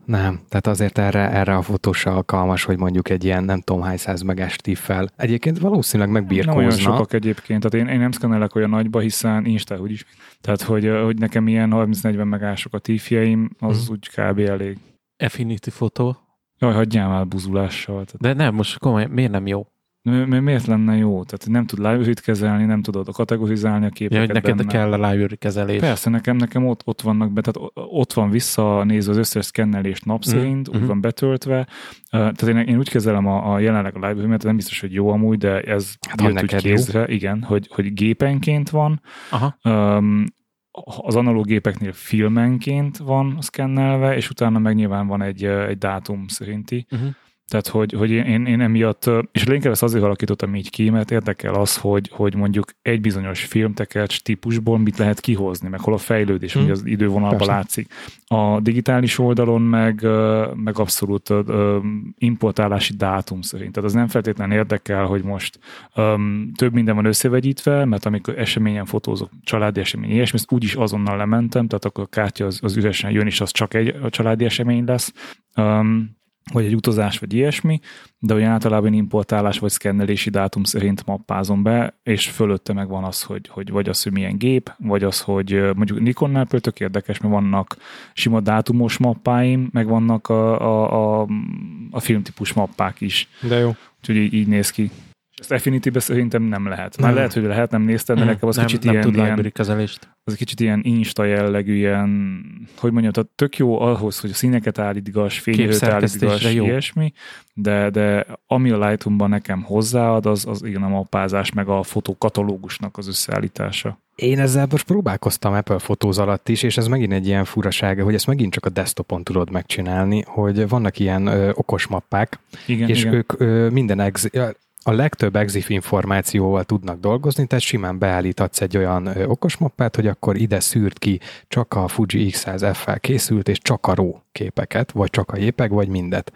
Nem, tehát azért erre, erre a fotós alkalmas, hogy mondjuk egy ilyen nem tudom hány száz meges fel. Egyébként valószínűleg megbírkózna. Nem olyan sokak egyébként, tehát én, én nem szkennelek olyan nagyba, hiszen Insta úgyis. Tehát, hogy, hogy nekem ilyen 30-40 megások a tífjeim, az hmm. úgy kb. elég. Affinity fotó. Jaj, hagyjál már buzulással. Tehát. De nem, most komoly, miért nem jó? Miért lenne jó? Tehát nem tud library kezelni, nem tudod kategorizálni a képeket. Ja, hogy neked benne. kell a library kezelés. Persze, nekem, nekem ott, ott vannak be, tehát ott van vissza nézve az összes szkennelést nap mhm, szerint, mm. úgy mm. van betöltve. Tehát én, én úgy kezelem a, a jelenleg a library mert nem biztos, hogy jó amúgy, de ez hát, jött úgy kézre, jó. igen, hogy, hogy gépenként van. Aha. Um, az analóg gépeknél filmenként van szkennelve, és utána meg nyilván van egy, egy dátum szerinti. Uh-huh. Tehát, hogy, hogy én, én emiatt, és inkább ezt azért alakítottam így ki, mert érdekel az, hogy, hogy mondjuk egy bizonyos filmtekercs típusból mit lehet kihozni, meg hol a fejlődés, hmm. hogy az idővonalban Persze. látszik. A digitális oldalon meg, meg abszolút importálási dátum szerint. Tehát az nem feltétlenül érdekel, hogy most um, több minden van összevegyítve, mert amikor eseményen fotózok, családi esemény, ilyesmi, ezt úgyis azonnal lementem, tehát akkor a kártya az, az üresen jön, és az csak egy a családi esemény lesz. Um, vagy egy utazás, vagy ilyesmi, de olyan általában importálás vagy szkennelési dátum szerint mappázom be, és fölötte meg van az, hogy, hogy vagy az, hogy milyen gép, vagy az, hogy mondjuk Nikonnál például tök érdekes, mert vannak sima dátumos mappáim, meg vannak a, a, a, a filmtípus mappák is. De jó. Úgyhogy így, így néz ki. Ezt Affinity-be szerintem nem lehet. Már nem. lehet, hogy lehet, nem néztem, de nekem az nem, kicsit nem ilyen, tud ilyen, kezelést. az kicsit ilyen insta jellegű, ilyen, hogy mondjam, tehát tök jó ahhoz, hogy a színeket állítgass, fényerőt állítgass, jó. ilyesmi, de, de ami a Lightroom-ban nekem hozzáad, az, az igen a mappázás, meg a fotókatalógusnak az összeállítása. Én ezzel most próbálkoztam Apple fotóz alatt is, és ez megint egy ilyen furasága, hogy ezt megint csak a desktopon tudod megcsinálni, hogy vannak ilyen ö, okos mappák, igen, és igen. ők ö, minden ex- a legtöbb EXIF információval tudnak dolgozni, tehát simán beállíthatsz egy olyan ö, okos mappát, hogy akkor ide szűrt ki csak a Fuji X100F-fel készült, és csak a RAW képeket, vagy csak a JPEG, vagy mindet.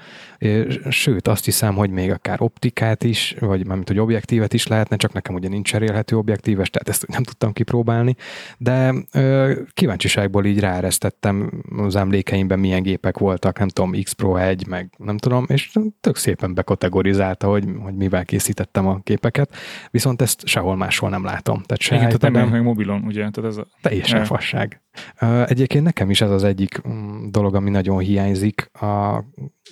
Sőt, azt hiszem, hogy még akár optikát is, vagy mármint, hogy objektívet is lehetne, csak nekem ugye nincs cserélhető objektíves, tehát ezt nem tudtam kipróbálni, de ö, kíváncsiságból így ráeresztettem az emlékeimben, milyen gépek voltak, nem tudom, X Pro 1, meg nem tudom, és tök szépen bekategorizálta, hogy, hogy mivel készítettem a képeket, viszont ezt sehol máshol nem látom. Tehát se tehát nem meg mobilon, ugye? Tehát ez a... Teljesen ja. fasság. Egyébként nekem is ez az egyik mm, dolog, ami nagyon hiányzik, a,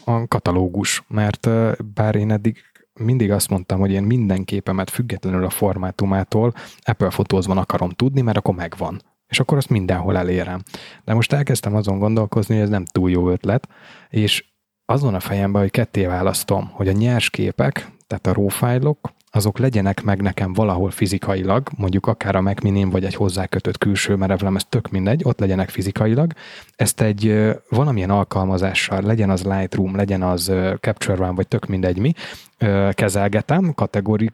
a katalógus, mert bár én eddig mindig azt mondtam, hogy én minden képemet függetlenül a formátumától Apple fotózban akarom tudni, mert akkor megvan. És akkor azt mindenhol elérem. De most elkezdtem azon gondolkozni, hogy ez nem túl jó ötlet, és azon a fejemben, hogy ketté választom, hogy a nyers képek, tehát a raw fájlok, azok legyenek meg nekem valahol fizikailag, mondjuk akár a Mac mini vagy egy hozzákötött külső merevlem, ez tök mindegy, ott legyenek fizikailag. Ezt egy valamilyen alkalmazással, legyen az Lightroom, legyen az Capture One, vagy tök mindegy mi, kezelgetem, kategori,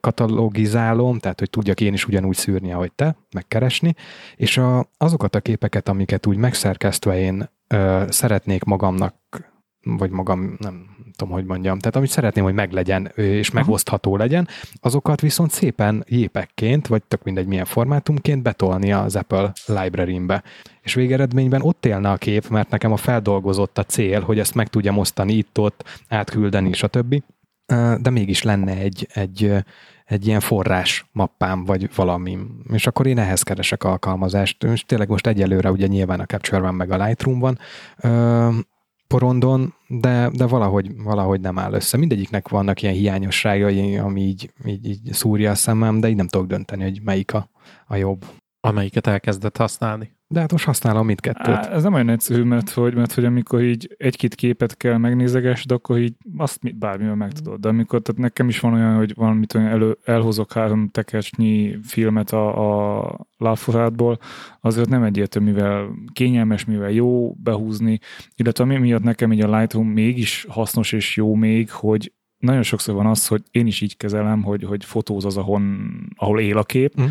katalogizálom, tehát hogy tudjak én is ugyanúgy szűrni, ahogy te, megkeresni, és a, azokat a képeket, amiket úgy megszerkesztve én szeretnék magamnak vagy magam, nem tudom, hogy mondjam, tehát amit szeretném, hogy meglegyen és megosztható legyen, azokat viszont szépen jépekként, vagy tök mindegy milyen formátumként betolni az Apple library-be. És végeredményben ott élne a kép, mert nekem a feldolgozott a cél, hogy ezt meg tudjam osztani itt-ott, átküldeni, stb. De mégis lenne egy, egy, egy ilyen forrás mappám, vagy valami. És akkor én ehhez keresek alkalmazást. És tényleg most egyelőre ugye nyilván a Capture van, meg a Lightroom van porondon, de, de valahogy, valahogy nem áll össze. Mindegyiknek vannak ilyen hiányosságai, ami így, így, így szúrja a szemem, de így nem tudok dönteni, hogy melyik a, a jobb. Amelyiket elkezdett használni. De hát most használom mindkettőt. Á, ez nem olyan egyszerű, mert hogy, mert hogy amikor így egy-két képet kell megnézegesd, akkor így azt mi- bármivel meg tudod. De amikor, tehát nekem is van olyan, hogy valamit olyan elő, elhozok három tekercsnyi filmet a, a láforádból, azért nem egyértelmű, mivel kényelmes, mivel jó behúzni, illetve ami miatt nekem így a Lightroom mégis hasznos és jó még, hogy nagyon sokszor van az, hogy én is így kezelem, hogy, hogy fotóz az, ahol, ahol él a kép, Mhm.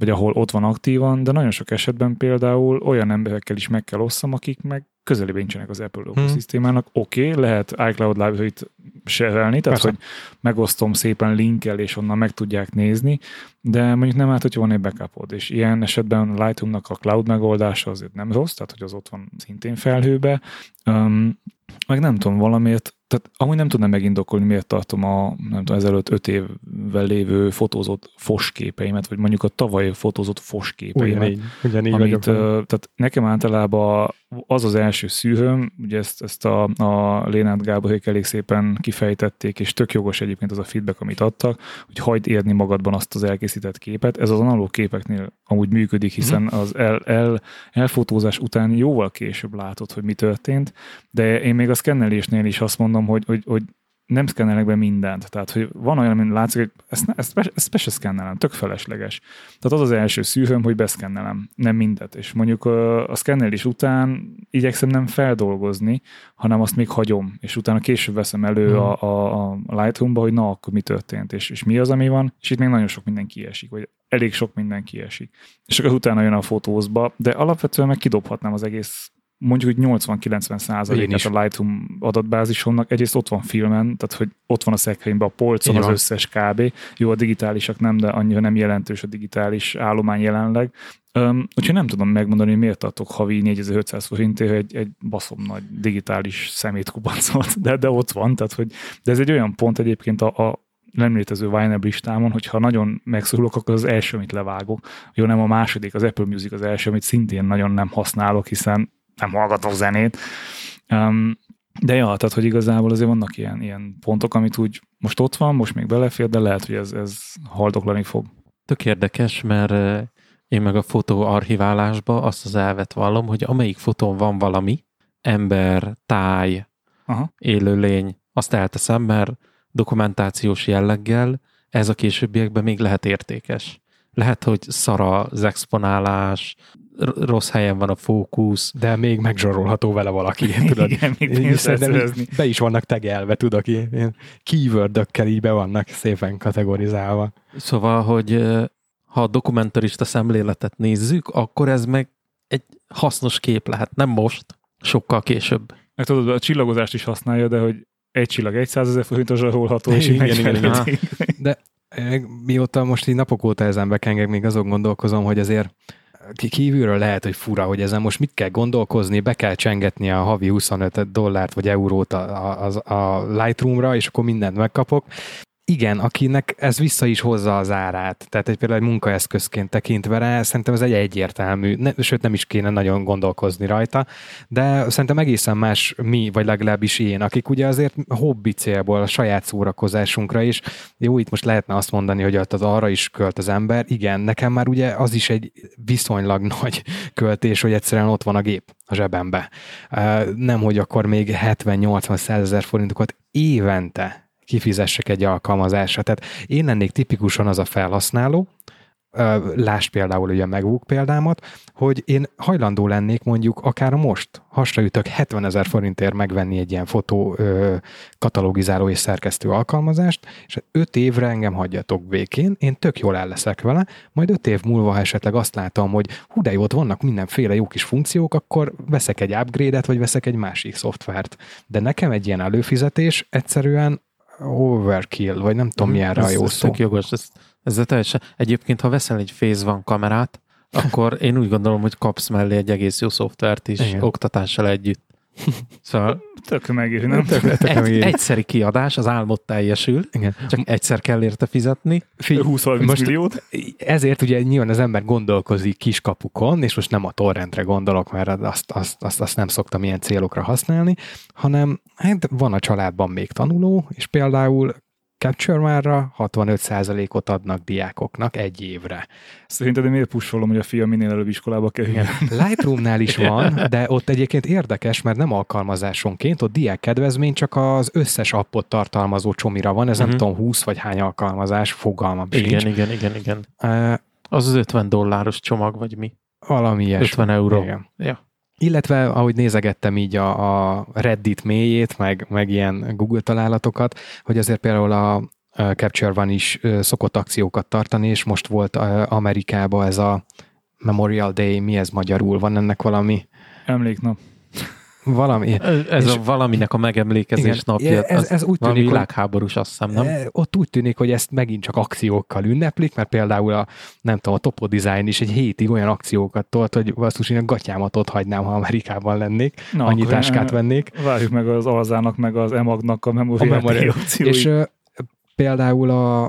Vagy ahol ott van aktívan, de nagyon sok esetben például olyan emberekkel is meg kell osszam, akik meg közelébe nincsenek az Apple Mhm. ökoszisztémának. Oké, okay, lehet iCloud Library-t serelni, tehát Persze. hogy megosztom szépen linkkel, és onnan meg tudják nézni, de mondjuk nem árt, hogyha van egy backupod, és ilyen esetben a Lightroom-nak a cloud megoldása azért nem rossz, tehát hogy az ott van szintén felhőbe, um, meg nem tudom, valamiért, tehát amúgy nem tudnám megindokolni, miért tartom a, nem tudom, ezelőtt öt évvel lévő fotózott fosképeimet, vagy mondjuk a tavaly fotózott fosképeimet, Ugyanígy, ugyanígy amit, vagyok. tehát nekem általában az az első szűrőm, ugye ezt, ezt a, a Lénát Gáborék elég szépen kifejtették, és tök jogos egyébként az a feedback, amit adtak, hogy hagyd érni magadban azt az elkészített képet. Ez az analóg képeknél amúgy működik, hiszen az el, el, elfotózás után jóval később látod, hogy mi történt, de én még a szkennelésnél is azt mondom, hogy, hogy, hogy nem szkennelnek be mindent. Tehát, hogy van olyan, amit látszik, hogy ezt, ezt, be, ezt be se szkennelem, tök felesleges. Tehát az az első szűrőm, hogy beszkennelem, nem mindet. És mondjuk a szkennelés után igyekszem nem feldolgozni, hanem azt még hagyom, és utána később veszem elő Hmm. a, a, a Lightroom-ba, hogy na, akkor mi történt, és, és mi az, ami van, és itt még nagyon sok minden kiesik, vagy elég sok minden kiesik. És akkor utána jön a fotózba, de alapvetően meg kidobhatnám az egész mondjuk, hogy 80-90 Én százalékát a Lightroom adatbázisomnak. Egyrészt ott van filmen, tehát hogy ott van a szekrényben, a polcon Így az összes kb. Jó, a digitálisak nem, de annyira nem jelentős a digitális állomány jelenleg. Um, úgyhogy nem tudom megmondani, hogy miért tartok havi 4500 forintért egy, egy baszom nagy digitális szemétkubancot, de, de ott van, tehát hogy, de ez egy olyan pont egyébként a, a nem létező Winamp listámon, hogyha nagyon megszorulok, akkor az első, amit levágok. Jó, nem a második, az Apple Music az első, amit szintén nagyon nem használok, hiszen nem hallgatok zenét. Um, de ja, tehát, hogy igazából azért vannak ilyen, ilyen pontok, amit úgy most ott van, most még belefér, de lehet, hogy ez, ez haldoklani fog. Tök érdekes, mert én meg a fotó archiválásba azt az elvet vallom, hogy amelyik fotón van valami, ember, táj, Aha. élőlény, azt elteszem, mert dokumentációs jelleggel ez a későbbiekben még lehet értékes. Lehet, hogy szara az exponálás, rossz helyen van a fókusz, De még megzsarolható vele valaki, [laughs] tudod. Igen, még be is vannak tegelve, tudok, ilyen keywordökkel így be vannak szépen kategorizálva. Szóval, hogy ha a dokumentarista szemléletet nézzük, akkor ez meg egy hasznos kép lehet, nem most, sokkal később. Meg tudod, a csillagozást is használja, de hogy egy csillag 100 ezer forintos zsarolható, és Igen, igen, igen. megfeledik. Mióta most így napok óta ezen bekengek, még azon gondolkozom, hogy azért kívülről lehet, hogy fura, hogy ezen most mit kell gondolkozni, be kell csengetni a havi 25 dollárt vagy eurót a, a, a Lightroomra, és akkor mindent megkapok. Igen, akinek ez vissza is hozza az árát, tehát egy például egy munkaeszközként tekintve rá, szerintem ez egy egyértelmű, ne, sőt nem is kéne nagyon gondolkozni rajta, de szerintem egészen más mi, vagy legalábbis én, akik ugye azért hobbi célból, a saját szórakozásunkra is, jó, itt most lehetne azt mondani, hogy az arra is költ az ember, igen, nekem már ugye az is egy viszonylag [laughs] nagy költés, hogy egyszerűen ott van a gép a zsebembe. Nem, hogy akkor még 70-80-100 ezer forintokat évente kifizessek egy alkalmazásra. Tehát én lennék tipikusan az a felhasználó, lásd például ugye MacBook példámat, hogy én hajlandó lennék mondjuk akár most hasraütök 70 ezer forintért megvenni egy ilyen fotó katalogizáló és szerkesztő alkalmazást, és 5 évre engem hagyjatok békén, én tök jól el leszek vele, majd 5 év múlva, ha esetleg azt látom, hogy hú, de jó, ott vannak mindenféle jó kis funkciók, akkor veszek egy upgrade-et, vagy veszek egy másik szoftvert. De nekem egy ilyen előfizetés egyszerűen overkill, vagy nem tudom, milyen rá jó ez szó. jogos. Ez, ez teljesen. Egyébként, ha veszel egy Phase One kamerát, akkor én úgy gondolom, hogy kapsz mellé egy egész jó szoftvert is, Igen. oktatással együtt. Szóval Tök megéri, nem? Tök- tök egy, megéri. egyszeri kiadás, az álmod teljesül, Igen. csak egyszer kell érte fizetni. Figy- 20-30 most milliót. ezért ugye nyilván az ember gondolkozik kiskapukon, és most nem a torrentre gondolok, mert azt, azt, azt, azt nem szoktam ilyen célokra használni, hanem hát van a családban még tanuló, és például Capture One-ra 65%-ot adnak diákoknak egy évre. Szerinted én miért pusolom, hogy a fiam minél előbb iskolába kerüljön? Lightroomnál is van, de ott egyébként érdekes, mert nem alkalmazásonként, ott diák kedvezmény csak az összes appot tartalmazó csomira van, ez uh-huh. nem tudom 20 vagy hány alkalmazás, fogalmam Igen, igen, igen, igen. Uh, Az az 50 dolláros csomag, vagy mi? valami ilyesmi. 50 euró. Igen. Ja. Illetve, ahogy nézegettem így a, a Reddit mélyét, meg, meg ilyen Google találatokat, hogy azért például a Capture One is szokott akciókat tartani, és most volt Amerikában ez a Memorial Day, mi ez magyarul? Van ennek valami? Emléknap. Valami. Ez, ez És- a valaminek a megemlékezés Igen, napja. ez- az ez úgy tűnik, világháborús, azt hiszem, nem? E, Ott úgy tűnik, hogy ezt megint csak akciókkal ünneplik, mert például a, nem tudom, a Topo Design is egy hétig olyan akciókat tolt, hogy basszus, én a gatyámat ott hagynám, ha Amerikában lennék, Na, annyi akkor, táskát ö, vennék. Várjuk meg az Alzának, meg az Emagnak a akcióit. És például a,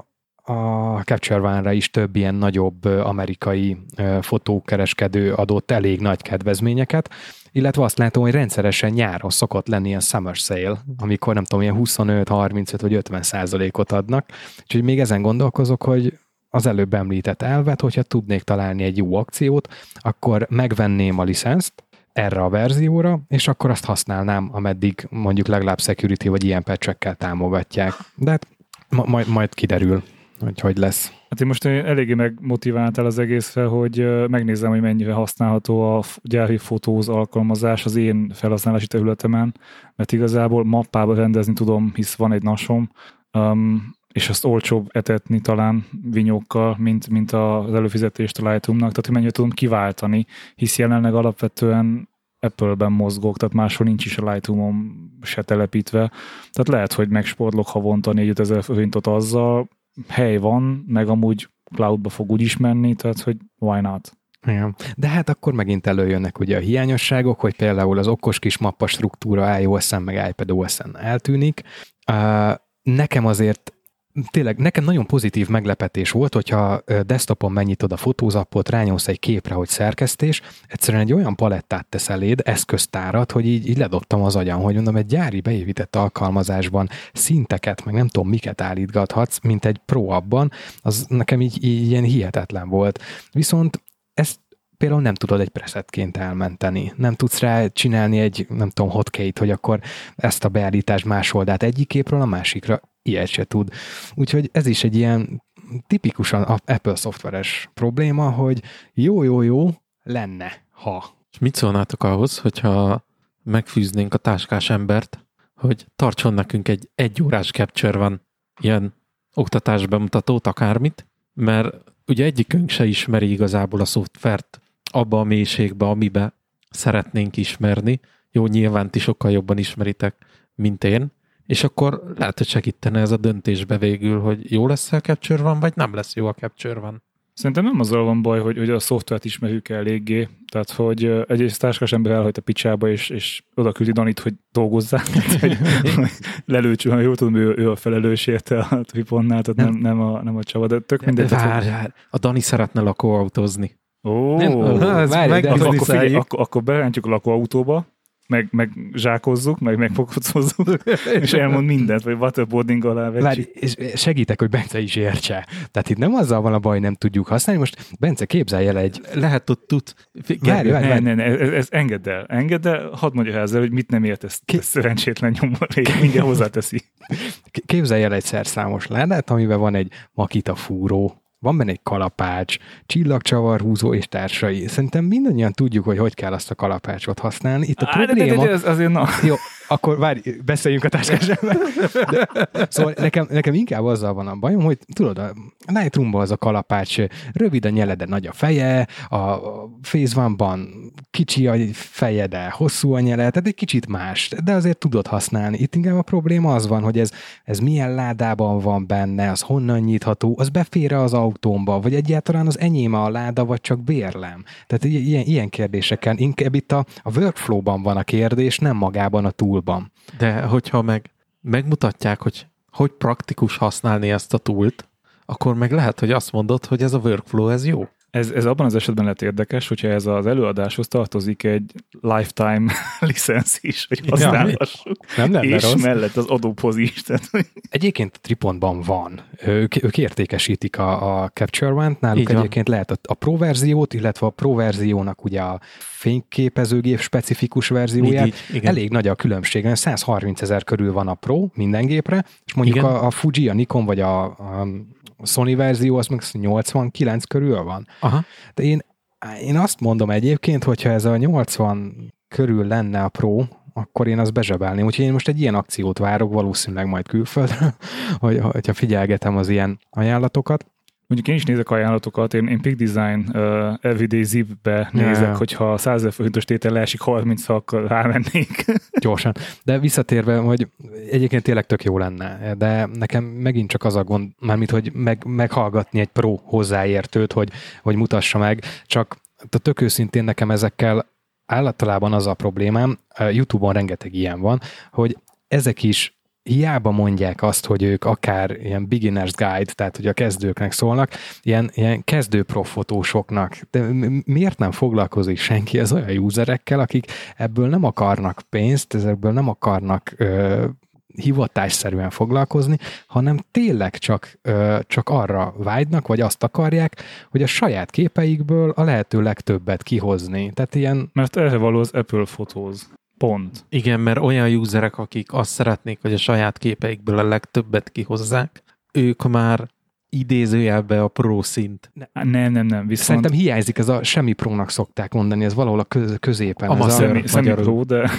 a Capture One-ra is több ilyen nagyobb amerikai fotókereskedő adott elég nagy kedvezményeket, illetve azt látom, hogy rendszeresen nyáron szokott lenni ilyen summer sale, amikor nem tudom, ilyen 25, 35 vagy 50 százalékot adnak. Úgyhogy még ezen gondolkozok, hogy az előbb említett elvet, hogyha tudnék találni egy jó akciót, akkor megvenném a licenszt erre a verzióra, és akkor azt használnám, ameddig mondjuk legalább security vagy ilyen patchekkel támogatják. De hát ma- majd, majd kiderül, hogy hogy lesz. Hát én most eléggé megmotiváltál az egészre, hogy megnézem, hogy mennyire használható a gyári fotóz alkalmazás az én felhasználási területemen, mert igazából mappába rendezni tudom, hisz van egy nasom, um, és azt olcsóbb etetni talán vinyókkal, mint, mint az előfizetést a Lightroomnak, tehát hogy mennyire tudom kiváltani, hisz jelenleg alapvetően Apple-ben mozgok, tehát máshol nincs is a Lightroom-om se telepítve, tehát lehet, hogy megsportlok havonta 4 ezer forintot azzal, hely van, meg amúgy cloudba fog úgyis menni, tehát hogy why not? Igen. De hát akkor megint előjönnek ugye a hiányosságok, hogy például az okos kis mappa struktúra iOS-en meg iPadOS-en eltűnik. Nekem azért tényleg nekem nagyon pozitív meglepetés volt, hogyha desktopon megnyitod a fotózappot, rányomsz egy képre, hogy szerkesztés, egyszerűen egy olyan palettát tesz eléd, eszköztárat, hogy így, így ledobtam az agyam, hogy mondom, egy gyári beépített alkalmazásban szinteket, meg nem tudom miket állítgathatsz, mint egy pro abban, az nekem így, így ilyen hihetetlen volt. Viszont ezt például nem tudod egy presetként elmenteni. Nem tudsz rá csinálni egy, nem tudom, hotkey hogy akkor ezt a beállítást másold át egyik képről a másikra. Ilyet se tud. Úgyhogy ez is egy ilyen tipikusan Apple szoftveres probléma, hogy jó, jó, jó, lenne, ha. És mit szólnátok ahhoz, hogyha megfűznénk a táskás embert, hogy tartson nekünk egy egyórás capture van ilyen oktatásbemutatót, akármit, mert ugye egyikünk se ismeri igazából a szoftvert abba a mélységbe, amibe szeretnénk ismerni. Jó, nyilván ti sokkal jobban ismeritek, mint én, és akkor lehet, hogy segítene ez a döntésbe végül, hogy jó lesz a Capture van, vagy nem lesz jó a Capture van. Szerintem nem azzal van baj, hogy, hogy a szoftvert ismerjük eléggé, tehát hogy egyrészt táskás ember elhagyt a picsába, és, és oda küldi Danit, hogy dolgozzál, [laughs] Tehát, hogy lelőcső, ha jól tudom, ő, ő a felelős érte a Triponnál, tehát nem, nem, a, nem a Csaba, de tök mindegy. hogy- várj, a Dani szeretne lakóautózni. Ó, Nem, ez várj, meg- de akkor, akkor, figyelj, akkor, akkor berántjuk a lakóautóba, meg, meg zsákozzuk, meg megfokocozzuk, [laughs] és elmond mindent, vagy waterboarding alá Várj, vecsük. és segítek, hogy Bence is értse. Tehát itt nem azzal van a baj, nem tudjuk használni. Most Bence, képzelj el egy... Lehet ott tud. Várj, várj, Ne, várj. ne, ne, ez, ez engedd el, engedd el, hadd mondja el ezzel, hogy mit nem ért ezt, Ki- ezt szerencsétlen nyomor, mindjárt hozzáteszi. Képzelj el egy szerszámos ládát, amiben van egy makita fúró, van benne egy kalapács, csillagcsavarhúzó és társai. Szerintem mindannyian tudjuk, hogy hogy kell azt a kalapácsot használni. Itt a Á, de, de, probléma... de, de, ez azért na. Jó, akkor várj, beszéljünk a táskásával. De, szóval nekem, nekem inkább azzal van a bajom, hogy tudod, a Lightroom-ban az a kalapács rövid a nyele, de nagy a feje, a Phase One-ban kicsi a feje, de hosszú a nyele, tehát egy kicsit más, de azért tudod használni. Itt inkább a probléma az van, hogy ez, ez milyen ládában van benne, az honnan nyitható, az befér az autómba, vagy egyáltalán az enyém a láda, vagy csak bérlem. Tehát ilyen, ilyen kérdéseken, inkább itt a, a workflow-ban van a kérdés, nem magában a toolban. De hogyha meg megmutatják, hogy hogy praktikus használni ezt a túlt, akkor meg lehet, hogy azt mondod, hogy ez a workflow, ez jó. Ez, ez abban az esetben lett érdekes, hogyha ez az előadáshoz tartozik egy lifetime [laughs] licensz is, hogy használhassuk. Nem lenne és rossz. mellett az adópoz is. Tehát, hogy Egyébként a Tripontban van. Ők, ők értékesítik a, a Capture One-t, náluk Így van. egyébként lehet a, a Pro verziót, illetve a Pro verziónak ugye a fényképezőgép specifikus verzióját. Így, így, igen. Elég nagy a különbség, 130 ezer körül van a Pro minden gépre, és mondjuk Igen. a, a Fuji, a Nikon vagy a, a Sony verzió az meg 89 körül van. Aha. De én, én azt mondom egyébként, hogyha ez a 80 körül lenne a Pro, akkor én azt bezsebelném. Úgyhogy én most egy ilyen akciót várok, valószínűleg majd külföldre, [laughs] hogy, hogyha figyelgetem az ilyen ajánlatokat. Mondjuk én is nézek ajánlatokat, én, én Peak Design uh, Everyday Zip-be nézek, ja. hogyha 100 ezer forintos tétel leesik 30 akkor rámennék. [laughs] gyorsan. De visszatérve, hogy egyébként tényleg tök jó lenne, de nekem megint csak az a gond, mármint, hogy meg, meghallgatni egy pro hozzáértőt, hogy, hogy mutassa meg, csak tök őszintén nekem ezekkel általában az a problémám, YouTube-on rengeteg ilyen van, hogy ezek is hiába mondják azt, hogy ők akár ilyen beginner's guide, tehát hogy a kezdőknek szólnak, ilyen, ilyen kezdő profotósoknak. De mi- miért nem foglalkozik senki az olyan userekkel, akik ebből nem akarnak pénzt, ezekből nem akarnak ö, hivatásszerűen foglalkozni, hanem tényleg csak, ö, csak arra vágynak, vagy azt akarják, hogy a saját képeikből a lehető legtöbbet kihozni. Tehát ilyen Mert erre való az Apple Photos. Pont. Igen, mert olyan userek, akik azt szeretnék, hogy a saját képeikből a legtöbbet kihozzák, ők már idézőjelbe a pro szint. Nem, nem, nem. Viszont Szerintem hiányzik, ez a semmi prónak szokták mondani, ez valahol a köz, középen. A ez masször- szemi, szemi pro, de,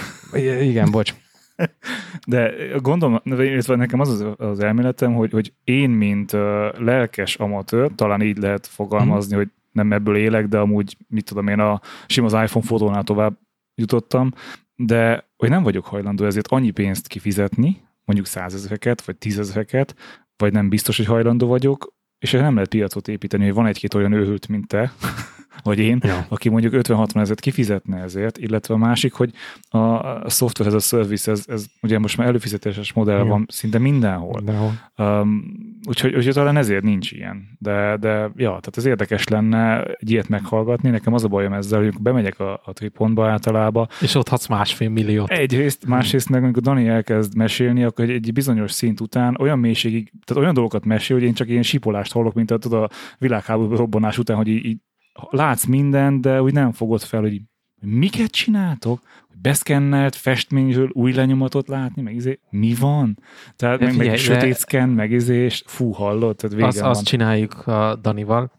Igen, bocs. [laughs] de gondolom, nekem az az, az elméletem, hogy, hogy én, mint lelkes amatőr, talán így lehet fogalmazni, hogy nem ebből élek, de amúgy, mit tudom én, a sima az iPhone fotónál tovább jutottam, de hogy nem vagyok hajlandó ezért annyi pénzt kifizetni, mondjuk százezreket, vagy tízezreket, vagy nem biztos, hogy hajlandó vagyok, és erre nem lehet piacot építeni, hogy van egy-két olyan őhült, mint te, [laughs] vagy én, Ja. aki mondjuk 50-60 ezeret kifizetne ezért, illetve a másik, hogy a a software as a service, ez, ez ugye most már előfizetéses modell Igen. van szinte mindenhol. De, Um, úgyhogy, úgyhogy talán ezért nincs ilyen. De, de ja, tehát ez érdekes lenne egy ilyet meghallgatni. Nekem az a bajom ezzel, hogy bemegyek a, a tripontba általában, És ott hadsz másfél milliót. egyrészt, másrészt meg amikor Dani elkezd mesélni, akkor egy, egy bizonyos szint után olyan mélységig, tehát olyan dolgokat mesél, hogy én csak ilyen sipolást hallok, mint a, tudod, a világháború robbanás után, hogy így, így látsz mindent, de úgy nem fogod fel, hogy miket csináltok, beszkennelt festményről új lenyomatot látni, meg izé, mi van? Tehát De meg, meg figyelj, sötét de- szken, meg izé, és fú, hallod, tehát vége Azt, van. azt csináljuk a Danival,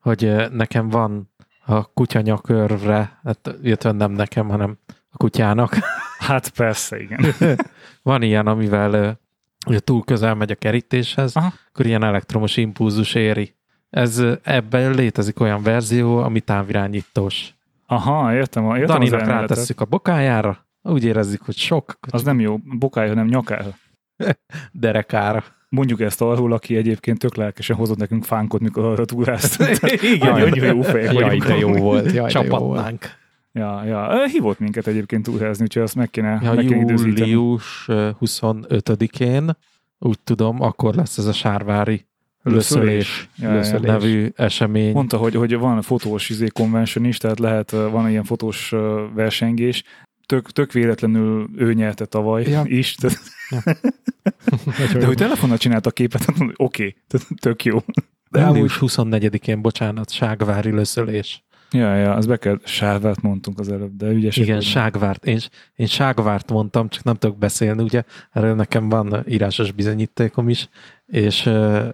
hogy nekem van a kutya nyakörvre, hát, illetve nem nekem, hanem a kutyának. Hát persze, igen. [laughs] Van ilyen, amivel ugye túl közel megy a kerítéshez, Aha. akkor ilyen elektromos impulzus éri. Ez ebben létezik olyan verzió, ami távirányítós. Aha, értem, értem Daninak rátesszük a bokájára, úgy érezzük, hogy sok Az nem jó, bokája, hanem nyakára. [laughs] derekára. Mondjuk ezt arról, aki egyébként tök lelkesen hozott nekünk fánkot, mikor arra túráztunk. [laughs] Igen. Annyi jó fejek Jaj, de jó volt. Jaj. Csapatnánk. Ja, ja. Hívott minket egyébként túrázni, úgyhogy azt meg kéne, Ja, meg kéne időzíteni. július ö, 25-én, úgy tudom, akkor lesz ez a sárvári löszölés Ja, ja, ja. Löszölés. nevű esemény. Mondta, hogy, hogy van fotós izé convention is, tehát lehet, van ilyen fotós versengés. Tök, tök véletlenül ő nyerte tavaly Ja. is. Tehát, [laughs] Nagyon de hogy telefonnal csinált a képet, hát oké, okay, tök jó. De Július 24-én, bocsánat, ságvári löszölés. Ja, ja, az be kell, sárvát mondtunk az előbb, de ügyesek Igen, vagyunk. ságvárt. Én, én ságvárt mondtam, csak nem tudok beszélni, ugye? Erről nekem van írásos bizonyítékom is, és uh,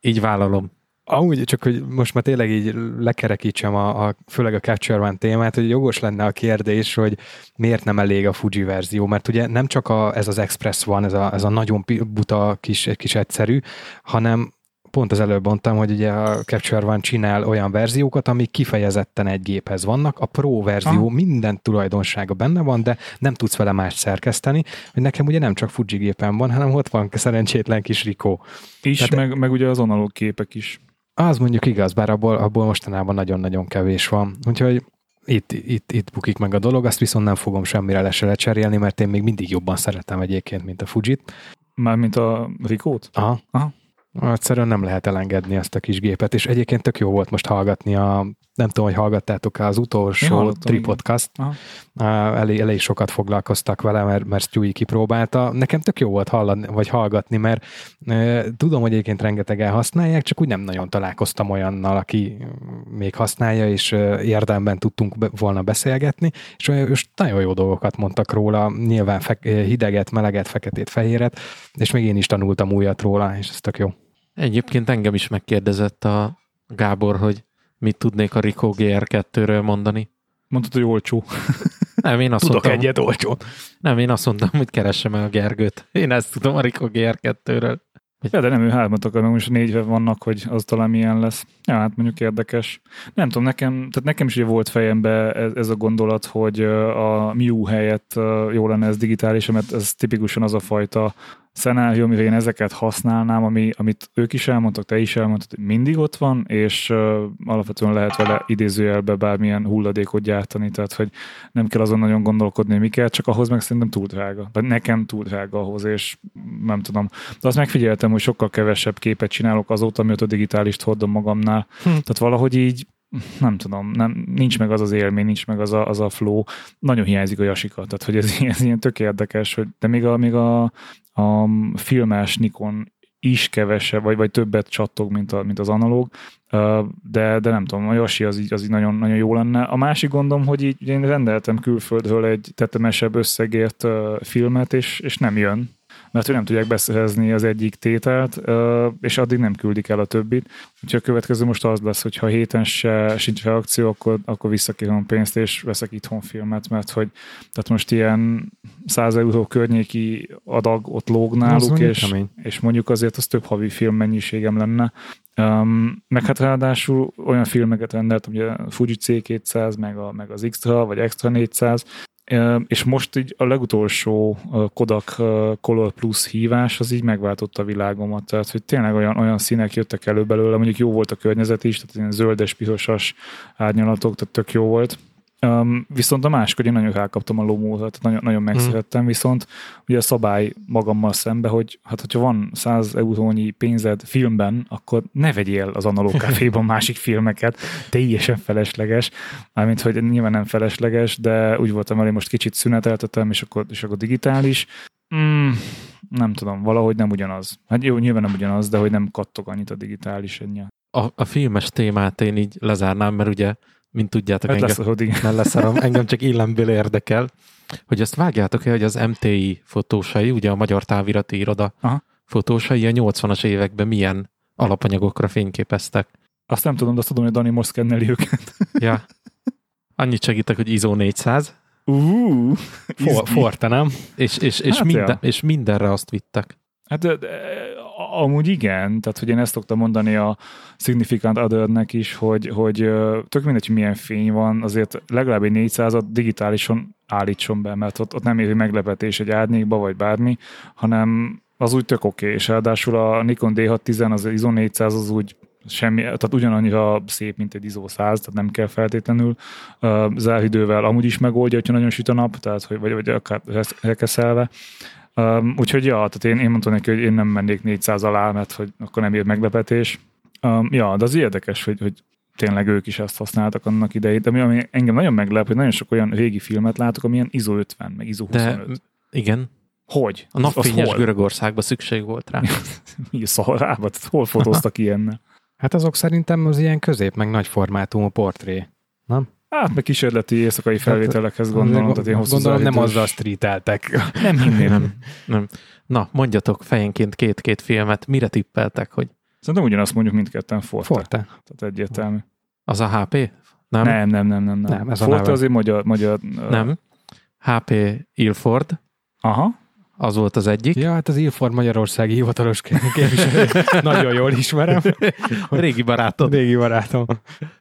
így vállalom. Amúgy csak, hogy most már tényleg így lekerekítsem a, a főleg a Capture One témát, hogy jogos lenne a kérdés, hogy miért nem elég a Fuji verzió, mert ugye nem csak a, ez az Express van, ez a, ez a nagyon buta, kis, kis egyszerű, hanem pont az előbb mondtam, hogy ugye a Capture One csinál olyan verziókat, amik kifejezetten egy géphez vannak. A Pro verzió Aha. minden tulajdonsága benne van, de nem tudsz vele más szerkeszteni, hogy nekem ugye nem csak Fuji gépen van, hanem ott van szerencsétlen kis Rico. Is, Tehát- meg, meg ugye az analóg képek is. Az mondjuk igaz, bár abból, abból mostanában nagyon-nagyon kevés van. Úgyhogy itt, itt, itt bukik meg a dolog, azt viszont nem fogom semmire le se lecserélni, mert én még mindig jobban szeretem egyébként, mint a Fujit. Mármint a Rikót? Aha. Aha. Egyszerűen nem lehet elengedni ezt a kis gépet, és egyébként tök jó volt most hallgatni a, nem tudom, hogy hallgattátok az utolsó Tripodcast, elég, elég sokat foglalkoztak vele, mert, mert Stewie kipróbálta. Nekem tök jó volt hallani, vagy hallgatni, mert e, tudom, hogy egyébként rengetegen használják, csak úgy nem nagyon találkoztam olyannal, aki még használja, és e, érdemben tudtunk be, volna beszélgetni, és, és nagyon jó dolgokat mondtak róla, nyilván fe, hideget, meleget, feketét, fehéret, és még én is tanultam újat róla, és ez tök jó. Egyébként engem is megkérdezett a Gábor, hogy mit tudnék a Rico GR2-ről mondani. Mondtad, hogy olcsó. Nem, én azt Tudok mondtam, egyet olcsó. Nem, én azt mondtam, hogy keressem el a Gergőt. Én ezt tudom a Rico GR2-ről. Ja, de nem ő hármat akar, meg most négyve vannak, hogy az talán milyen lesz. Ja, hát mondjuk érdekes. Nem tudom, nekem, tehát nekem is volt fejembe ez, ez a gondolat, hogy a Miu helyett jó lenne ez digitális, mert ez tipikusan az a fajta szenárió, amivel én ezeket használnám, ami, amit ők is elmondtak, te is elmondtad, hogy mindig ott van, és uh, alapvetően lehet vele idézőjelbe bármilyen hulladékot gyártani, tehát hogy nem kell azon nagyon gondolkodni, hogy mi kell, csak ahhoz meg szerintem túl drága. Vagy nekem túl drága ahhoz, és nem tudom. De azt megfigyeltem, hogy sokkal kevesebb képet csinálok azóta, mióta digitálist hordom magamnál. Hm. Tehát valahogy így nem tudom, nem, nincs meg az az élmény, nincs meg az a, az a flow. Nagyon hiányzik a jasika, tehát hogy ez, [laughs] ez ilyen tök érdekes, hogy de még a, még a, a filmes Nikon is kevesebb, vagy, vagy többet csattog, mint, a, mint az analóg, de, de nem tudom, a Yasi az így, az így nagyon, nagyon jó lenne. A másik gondom, hogy így én rendeltem külföldről egy tetemesebb összegért filmet, és, és nem jön mert hogy nem tudják beszerezni az egyik tételt, és addig nem küldik el a többit. Úgyhogy a következő most az lesz, hogy ha héten se sincs reakció, akkor, akkor visszakérem pénzt, és veszek itthon filmet, mert hogy tehát most ilyen 100 euró környéki adag ott lóg náluk, és, és mondjuk azért az több havi film mennyiségem lenne. Um, meg hát ráadásul olyan filmeket rendeltem, ugye a Fuji C200, meg, a, meg az Extra, vagy Extra 400, és most így a legutolsó Kodak Color Plus hívás az így megváltotta a világomat, tehát hogy tényleg olyan, olyan színek jöttek elő belőle, mondjuk jó volt a környezet is, tehát ilyen zöldes, pirosas árnyalatok, tehát tök jó volt. Um, viszont a máskor én nagyon rákaptam a lomóra, nagyon, nagyon megszerettem, hmm. viszont ugye a szabály magammal szembe, hogy hát hogyha van 100 eurónyi pénzed filmben, akkor ne vegyél az analóg kávéban [laughs] másik filmeket, teljesen felesleges, mármint, hogy nyilván nem felesleges, de úgy voltam hogy most kicsit szüneteltetem, és akkor, és akkor digitális. Mm, nem tudom, valahogy nem ugyanaz. Hát jó, nyilván nem ugyanaz, de hogy nem kattog annyit a digitális ennyi. A, a filmes témát én így lezárnám, mert ugye mint tudjátok, hát engem, lesz, nem [laughs] leszarom, engem csak illemből érdekel, hogy azt vágjátok-e, hogy az MTI fotósai, ugye a Magyar Távirati Iroda Aha. fotósai a 80-as években milyen alapanyagokra fényképeztek. Azt nem tudom, de azt tudom, hogy Dani most szkenneli őket. ja. Annyit segítek, hogy ISO 400. Uh, For, forte, nem? És, és, és, hát minden, ja. és mindenre azt vittek. Hát de, de, amúgy igen, tehát hogy én ezt szoktam mondani a Significant Other-nek is, hogy, hogy tök mindegy, hogy milyen fény van, azért legalább egy 400 digitálisan állítson be, mert ott, ott nem éri meglepetés egy árnyékba, vagy bármi, hanem az úgy tök oké, okay. és ráadásul a Nikon D610, az ISO 400 az úgy semmi, tehát ugyanannyira szép, mint egy ISO 100, tehát nem kell feltétlenül uh, zárhidővel amúgy is megoldja, hogyha nagyon süt a nap, tehát hogy, vagy, vagy akár rekeszelve. Um, úgyhogy ja, tehát én, én mondtam neki, hogy én nem mennék 400 alá, mert hogy akkor nem ér meglepetés. Um, ja, de az érdekes, hogy, hogy tényleg ők is ezt használtak annak idején. De ami engem nagyon meglep, hogy nagyon sok olyan régi filmet látok, amilyen ISO 50, meg ISO 25. De, igen. Hogy? A napfényes Görögországban szükség volt rá. [laughs] Mi szarába? Hol fotóztak [laughs] ilyennel? Hát azok szerintem az ilyen közép, meg nagy formátumú portré. Nem? Hát meg kísérleti éjszakai felvételekhez hát, gondolom, tehát én hosszú Gondolom nem azzal streeteltek. Nem hinném. Nem, nem. Na, mondjatok fejenként két-két filmet, mire tippeltek, hogy... Szerintem ugyanazt mondjuk mindketten Forte. Forte. Tehát egyértelmű. Az a HP? Nem, nem, nem, nem. nem, nem. nem ez Forte a azért magyar... magyar nem. HP Ilford. Aha. Az volt az egyik. Ja, hát az Ilford Magyarországi hivatalos képviselő. [laughs] Nagyon jól ismerem. [laughs] Régi barátom. Régi barátom.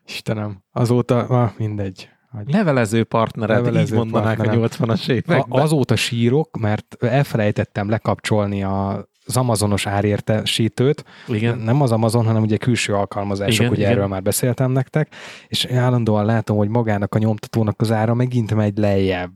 Istenem. Azóta, ah, mindegy. Levelező partnered, Levelező így mondanák partnerem. a 80-as években. A, azóta sírok, mert elfelejtettem lekapcsolni a az Amazonos árértesítőt. Igen. Nem az Amazon, hanem ugye külső alkalmazások, igen, ugye igen. erről már beszéltem nektek, és állandóan látom, hogy magának a nyomtatónak az ára megint megy lejjebb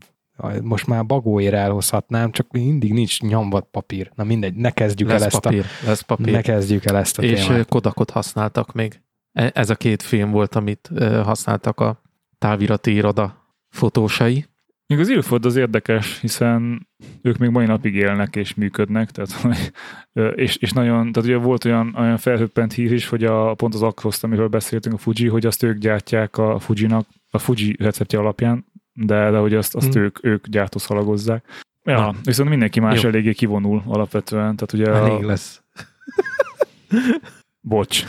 most már bagóért elhozhatnám, csak mindig nincs nyomvat papír. Na mindegy, ne kezdjük lesz el ezt papír, a, lesz papír. ne kezdjük el ezt a És témát. Kodakot használtak még. E- Ez a két film volt, amit használtak a távirati iroda fotósai. Még az Ilford az érdekes, hiszen ők még mai napig élnek és működnek, tehát, [laughs] és, és nagyon, tehát ugye volt olyan, olyan felhöppent hír is, hogy a, pont az Across, amiről beszéltünk, a Fuji, hogy azt ők gyártják a Fujinak, a Fuji receptje alapján, de, de hogy azt, azt Hmm. ők, ők gyártószalagozzák. Ja, Na. viszont mindenki más Jó. eléggé kivonul alapvetően, tehát ugye Elég a, lesz. bocs,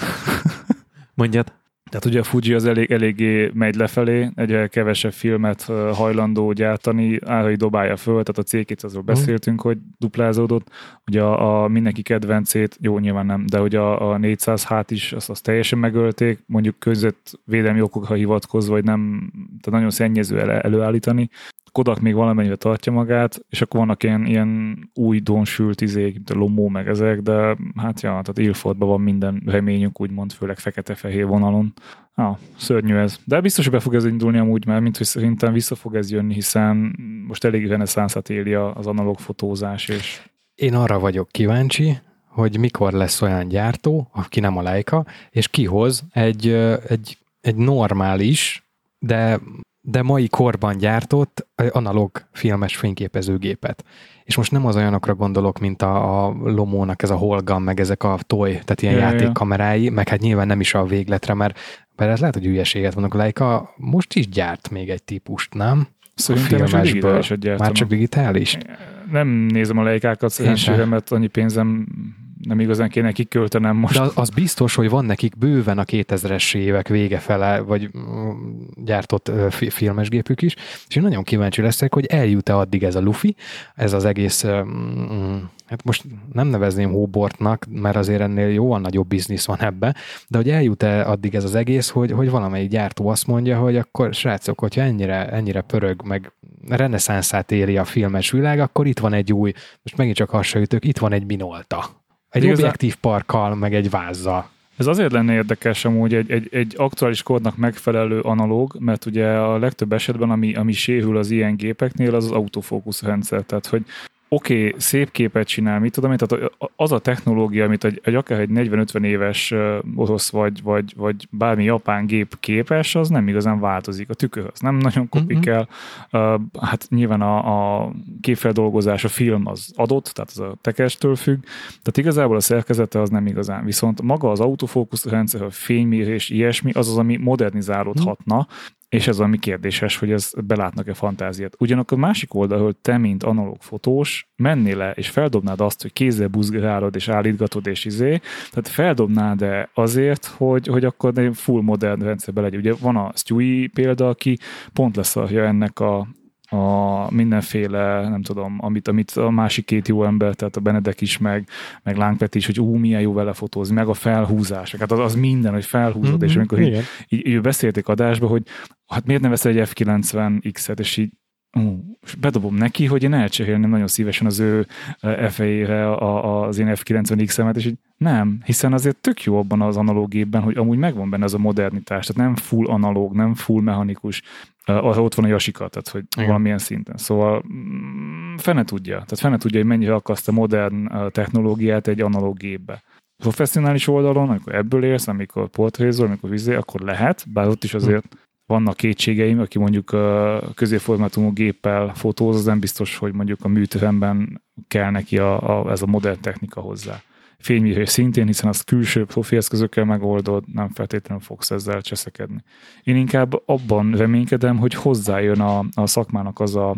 Mondjad. Tehát ugye a Fuji az elég, eléggé megy lefelé, egyre kevesebb filmet hajlandó gyártani, árai dobálja föl, tehát a C2 azról beszéltünk, hogy duplázódott, ugye a, a mindenki kedvencét, jó nyilván nem, de hogy a, a 400 hát is, azt, azt teljesen megölték, mondjuk között védelmi okokra hivatkozva, vagy nem, tehát nagyon szennyező el, előállítani. Kodak még valamennyire tartja magát, és akkor vannak ilyen, ilyen új donsült izék, mint a Lomó, meg ezek, de hát ja, tehát Ilfordban van minden reményünk, úgymond, főleg fekete-fehér vonalon. Ah, szörnyű ez. De biztos, hogy be fog ez indulni amúgy, mert mint hogy szerintem vissza fog ez jönni, hiszen most elég reneszánszat éli az analóg fotózás, és Én arra vagyok kíváncsi, hogy mikor lesz olyan gyártó, aki nem a Leica, és kihoz egy, egy, egy normális, de, de mai korban gyártott analóg filmes fényképezőgépet. És most nem az olyanokra gondolok, mint a, a Lomónak ez a Holgam, meg ezek a toy, tehát ilyen Ja, ja, ja, játékkamerái, meg hát nyilván nem is a végletre, mert, mert ez lehet, hogy hülyeséget mondok, a Leica most is gyárt még egy típust, nem? szerintem csak filmesből. Már csak digitális? Nem nézem a leikákat Én szerencsére, sem. mert annyi pénzem nem igazán kéne kiköltenem most. De az, az biztos, hogy van nekik bőven a 2000-es évek vége fele, vagy mm, gyártott filmes gépük is, és én nagyon kíváncsi leszek, hogy eljut-e addig ez a lufi, ez az egész, mm, hát most nem nevezném hóbortnak, mert azért ennél jóval nagyobb biznisz van ebbe, de hogy eljut-e addig ez az egész, hogy, hogy valamelyik gyártó azt mondja, hogy akkor srácok, hogyha ennyire, ennyire pörög, meg reneszánszát éri a filmes világ, akkor itt van egy új, most megint csak hasonlítok, itt van egy minolta. Egy Igazán- objektív parkkal, meg egy vázzal. Ez azért lenne érdekes amúgy egy, egy, egy aktuális kornak megfelelő analóg, mert ugye a legtöbb esetben, ami, ami sérül az ilyen gépeknél, az az autofókusz rendszer. Tehát, hogy oké, okay, szép képet csinál, mit tudom én, tehát az a technológia, amit egy, egy akár egy 40-50 éves orosz vagy, vagy, vagy bármi japán gép képes, az nem igazán változik. A tükör az nem nagyon kopik Mhm. el. Uh, hát nyilván a, a képfeldolgozás, a film az adott, tehát az a tekestől függ, tehát igazából a szerkezete az nem igazán. Viszont maga az autofókusz rendszer, a fénymérés, ilyesmi, az az, ami modernizálódhatna, és ez ami kérdéses, hogy ez belátnak-e fantáziát. Ugyanakkor a másik oldal, hogy te, mint analóg fotós, mennél le, és feldobnád azt, hogy kézzel buzgálod, és állítgatod, és izé, tehát feldobnád-e azért, hogy, hogy akkor egy full modern rendszerbe legyen. Ugye van a Stewie példa, aki pont leszarja ennek a, a mindenféle, nem tudom, amit, amit a másik két jó ember, tehát a Benedek is, meg, meg Lángpet is, hogy ú, milyen jó vele fotózni, meg a felhúzás. Hát az, az minden, hogy felhúzod, mm-hmm. és amikor így, így, így beszélték adásba, hogy hát miért nem veszel egy F90X-et, és így ú, és bedobom neki, hogy én elcserélném nagyon szívesen az ő FE-re a, az én F90X-emet, és így nem, hiszen azért tök jó abban az analóg gépben, hogy amúgy megvan benne ez a modernitás, tehát nem full analóg, nem full mechanikus, arra ott van a jasika, tehát hogy Igen. valamilyen szinten. Szóval mm, fene tudja, tehát fene tudja, hogy mennyire akaszt a modern technológiát egy analóg gépbe. Professzionális oldalon, amikor ebből élsz, amikor portrézol, amikor vizé, akkor lehet, bár ott is azért vannak kétségeim, aki mondjuk középformátumú géppel fotóz, az nem biztos, hogy mondjuk a műteremben kell neki a, a, ez a modern technika hozzá. Fénymérés szintén, hiszen azt külső profi eszközökkel megoldod, nem feltétlenül fogsz ezzel cseszekedni. Én inkább abban reménykedem, hogy hozzájön a, a szakmának az a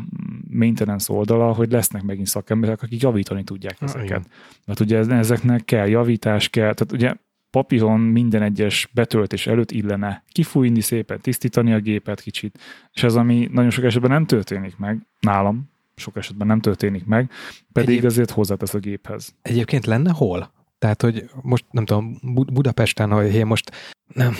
maintenance oldala, hogy lesznek megint szakemberek, akik javítani tudják ezeket. igen. Mert ugye ez- ezeknek kell javítás, kell, tehát ugye papíron minden egyes betöltés előtt illene kifújni szépen, tisztítani a gépet kicsit, és ez, ami nagyon sok esetben nem történik meg, nálam sok esetben nem történik meg, pedig Egyéb- azért hozzátesz a géphez. Egyébként lenne hol? Tehát, hogy most nem tudom, Bu- Budapesten, hogy én most nem,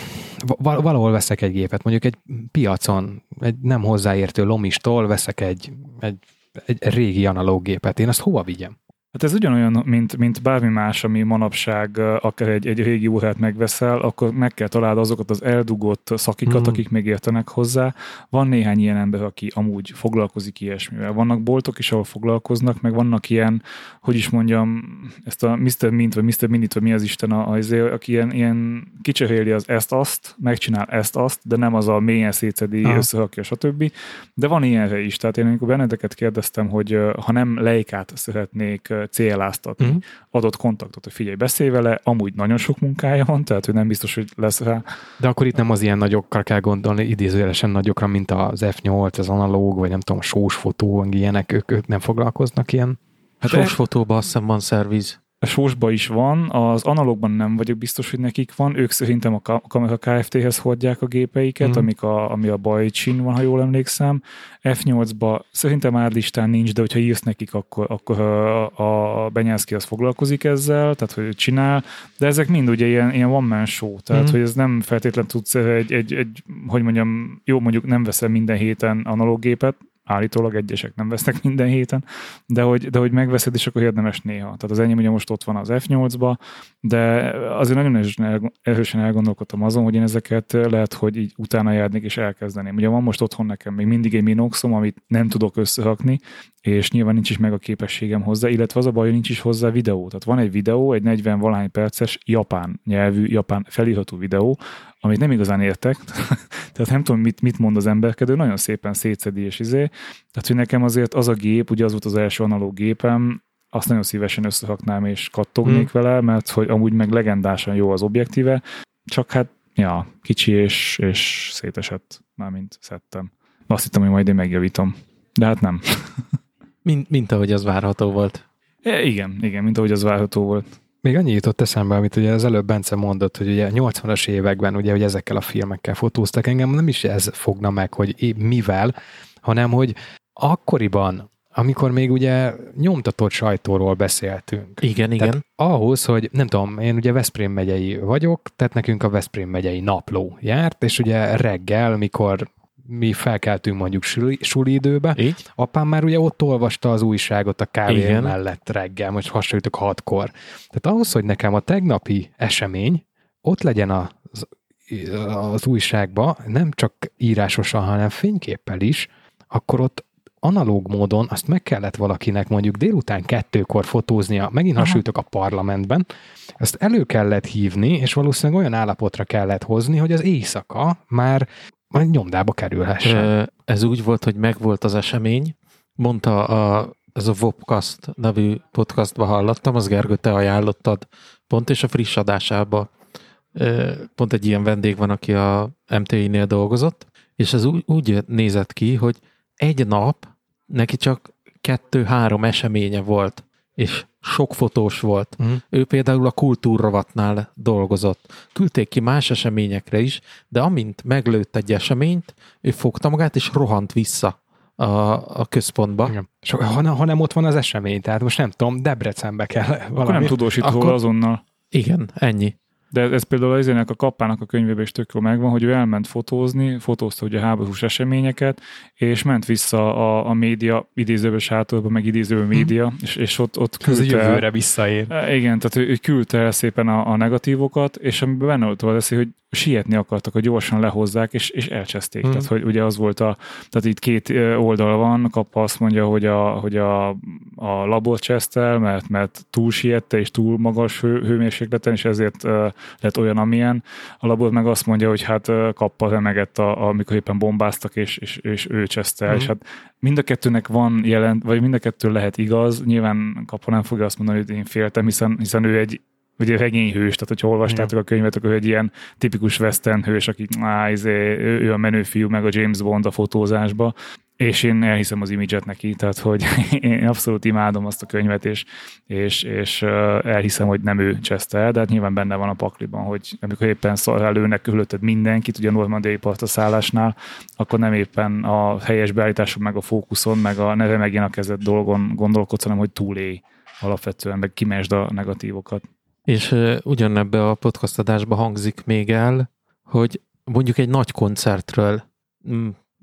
val- valahol veszek egy gépet, mondjuk egy piacon, egy nem hozzáértő lomistól veszek egy, egy, egy régi analóg gépet. Én azt hova vigyem? Hát ez ugyanolyan, mint, mint bármi más, ami manapság akár egy, egy régi órát megveszel, akkor meg kell találni azokat az eldugott szakikat, mm. akik még értenek hozzá. Van néhány ilyen ember, aki amúgy foglalkozik ilyesmivel. Vannak boltok is, ahol foglalkoznak, meg vannak ilyen, hogy is mondjam, ezt a Mr. Mint, vagy Mr. Minit, vagy mi az Isten, az, aki ilyen, ilyen kicseréli az ezt-azt, megcsinál ezt-azt, de nem az a mélyen szétszedi, összehakja, stb. De van ilyenre is. Tehát én amikor benneteket kérdeztem, hogy ha nem lejkát szeretnék céláztatni uh-huh. adott kontaktot, hogy figyelj, beszélj vele, amúgy nagyon sok munkája van, tehát ő nem biztos, hogy lesz rá. De akkor itt nem az ilyen nagyokkal kell gondolni, idézőjelesen nagyokra, mint az F8, az analóg, vagy nem tudom, a sós fotó, ilyenek, ők, ők nem foglalkoznak ilyen? Hát sós fotóban azt hiszem van szerviz sósba is van, az analógban nem vagyok biztos, hogy nekik van, ők szerintem a Kamera Kft-hez hordják a gépeiket, mm. amik a, ami a Bajcsin van, ha jól emlékszem. F8-ba szerintem árlistán nincs, de hogyha írsz nekik, akkor, akkor a, a Benyászki az foglalkozik ezzel, tehát hogy csinál, de ezek mind ugye ilyen, ilyen one man show, tehát mm. hogy ez nem feltétlenül tudsz egy, egy, egy, hogy mondjam, jó mondjuk nem veszel minden héten analóg gépet, állítólag egyesek nem vesznek [laughs] minden héten, de hogy, de hogy megveszed, és akkor érdemes néha. Tehát az enyém ugye most ott van az F8-ba, de azért nagyon erősen elgondolkodtam azon, hogy én ezeket lehet, hogy így utána járnék és elkezdeném. Ugye van most otthon nekem még mindig egy Minoxom, amit nem tudok összehakni, és nyilván nincs is meg a képességem hozzá, illetve az a baj, hogy nincs is hozzá videó. Tehát van egy videó, egy 40 valahány perces japán nyelvű, japán felírható videó, amit nem igazán értek, [laughs] tehát nem tudom, mit, mit mond az emberkedő, nagyon szépen szétszedi és izé. Tehát, hogy nekem azért az a gép, ugye az volt az első analóg gépem, azt nagyon szívesen összehaknám és kattognék hmm. vele, mert hogy amúgy meg legendásan jó az objektíve, csak hát, ja, kicsi és, és szétesett, mármint szedtem. Azt hittem, hogy majd én megjavítom, de hát nem. [laughs] mint, mint ahogy az várható volt. É, igen, igen, mint ahogy az várható volt. Még annyi jutott eszembe, amit ugye az előbb Bence mondott, hogy ugye 80-as években ugye, hogy ezekkel a filmekkel fotóztak engem, nem is ez fogna meg, hogy mivel, hanem hogy akkoriban, amikor még ugye nyomtatott sajtóról beszéltünk. Igen, tehát igen. ahhoz, hogy nem tudom, én ugye Veszprém megyei vagyok, tehát nekünk a Veszprém megyei napló járt, és ugye reggel, mikor mi felkeltünk mondjuk suli, suli időbe. Így? Apám már ugye ott olvasta az újságot a kávé Igen. mellett reggel, most hasonlítok hatkor. Tehát ahhoz, hogy nekem a tegnapi esemény ott legyen az, az újságban, nem csak írásosan, hanem fényképpel is, akkor ott analóg módon azt meg kellett valakinek mondjuk délután kettőkor fotóznia, megint hasonlítok a parlamentben, ezt elő kellett hívni, és valószínűleg olyan állapotra kellett hozni, hogy az éjszaka már majd nyomdába kerülhessen. Ez úgy volt, hogy megvolt az esemény, mondta a, ez a Vopcast nevű podcastba hallottam, az Gergő, te ajánlottad pont, és a friss adásába pont egy ilyen vendég van, aki a MTI-nél dolgozott, és ez úgy, úgy nézett ki, hogy egy nap neki csak kettő-három eseménye volt, és sok fotós volt. Uh-huh. Ő például a kultúrrovatnál dolgozott. Küldték ki más eseményekre is, de amint meglőtt egy eseményt, ő fogta magát és rohant vissza a, a központba. Igen. És ha, ha nem ott van az esemény, tehát most nem tudom, Debrecenbe kell valami. Akkor nem tudósít Akkor... azonnal. Igen, ennyi. De ez például az a kapának a könyvében is tök jó megvan, hogy ő elment fotózni, fotózta ugye a háborús eseményeket, és ment vissza a, a média idézőbe sátorba, meg idézőbe mhm. média, hmm. és, és ott, ott küldte Ez jövőre visszaér. E, igen, tehát ő, ő küldte el szépen a, a negatívokat, és amiben benne volt az, hogy sietni akartak, hogy gyorsan lehozzák, és, és elcseszték. Hmm. Tehát, hogy ugye az volt a, tehát itt két oldal van, Kappa azt mondja, hogy a, hogy a, a labor csesztel, mert, mert túl siette, és túl magas hő, hőmérsékleten, és ezért uh, lett olyan, amilyen. A labor meg azt mondja, hogy hát Kappa remegett, a, amikor éppen bombáztak, és, és, és ő cseszte hmm. és hát mind a kettőnek van jelent, vagy mind a kettő lehet igaz. Nyilván Kappa nem fogja azt mondani, hogy én féltem, hiszen, hiszen ő egy ugye regényhős, tehát hogyha olvastátok a könyvet, akkor egy ilyen tipikus western hős, aki á, izé, ő, a menőfiú, meg a James Bond a fotózásba, és én elhiszem az imidzset neki, tehát hogy [laughs] én abszolút imádom azt a könyvet, és, és, és elhiszem, hogy nem ő cseszte el, de hát nyilván benne van a pakliban, hogy amikor éppen előnek körülötted mindenkit, ugye a normandiai szállásnál, akkor nem éppen a helyes beállításon, meg a fókuszon, meg a neve megint a kezed dolgon gondolkodsz, hanem hogy túlélj alapvetően, meg kimesd a negatívokat. És ugyanebbe a podcast adásba hangzik még el, hogy mondjuk egy nagy koncertről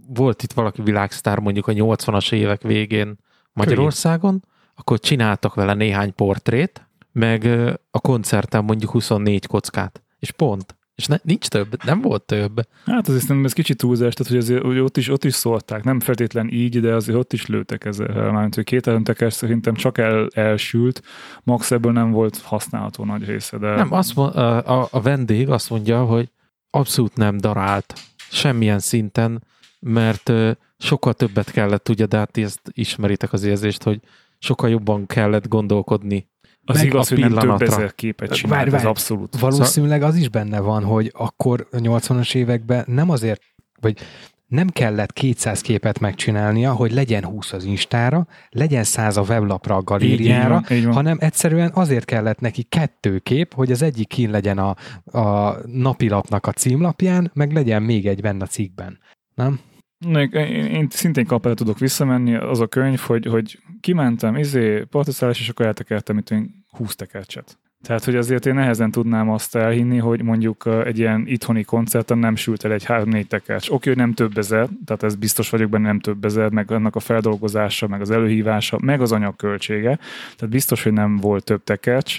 volt itt valaki világsztár mondjuk a 80-as évek végén Magyarországon, akkor csináltak vele néhány portrét, meg a koncerten mondjuk 24 kockát. És pont. És ne, nincs több, nem volt több. Hát azért szerintem ez kicsit túlzás, tehát hogy azért hogy ott, is, ott is szólták, nem feltétlen így, de azért ott is lőttek ezzel. Mármint, hogy két tekes szerintem csak el, elsült, max ebből nem volt használható nagy része. De... Nem, azt mond, a, a, vendég azt mondja, hogy abszolút nem darált semmilyen szinten, mert sokkal többet kellett, ugye, de hát ezt ismeritek az érzést, hogy sokkal jobban kellett gondolkodni Az meg igaz, a hogy nem több ezer képet csinált, Várj, ez várj. abszolút. Valószínűleg az is benne van, hogy akkor a 80-as években nem azért, vagy nem kellett 200 képet megcsinálnia, hogy legyen 20 az Instára, legyen 100 a weblapra, a galériára, Így van, így van. hanem egyszerűen azért kellett neki kettő kép, hogy az egyik kín legyen a, a napilapnak a címlapján, meg legyen még egy benne a cikkben. Nem? Én, én szintén kapel tudok visszamenni, az a könyv, hogy, hogy kimentem, izé, partiszállás, és akkor eltekertem itt 20 tekercset. Tehát, hogy azért én nehezen tudnám azt elhinni, hogy mondjuk egy ilyen itthoni koncerten nem sült el egy 3-4 tekercs. Oké, hogy nem több ezer, tehát ez biztos vagyok benne, nem több ezer, meg annak a feldolgozása, meg az előhívása, meg az anyagköltsége. Tehát biztos, hogy nem volt több tekercs,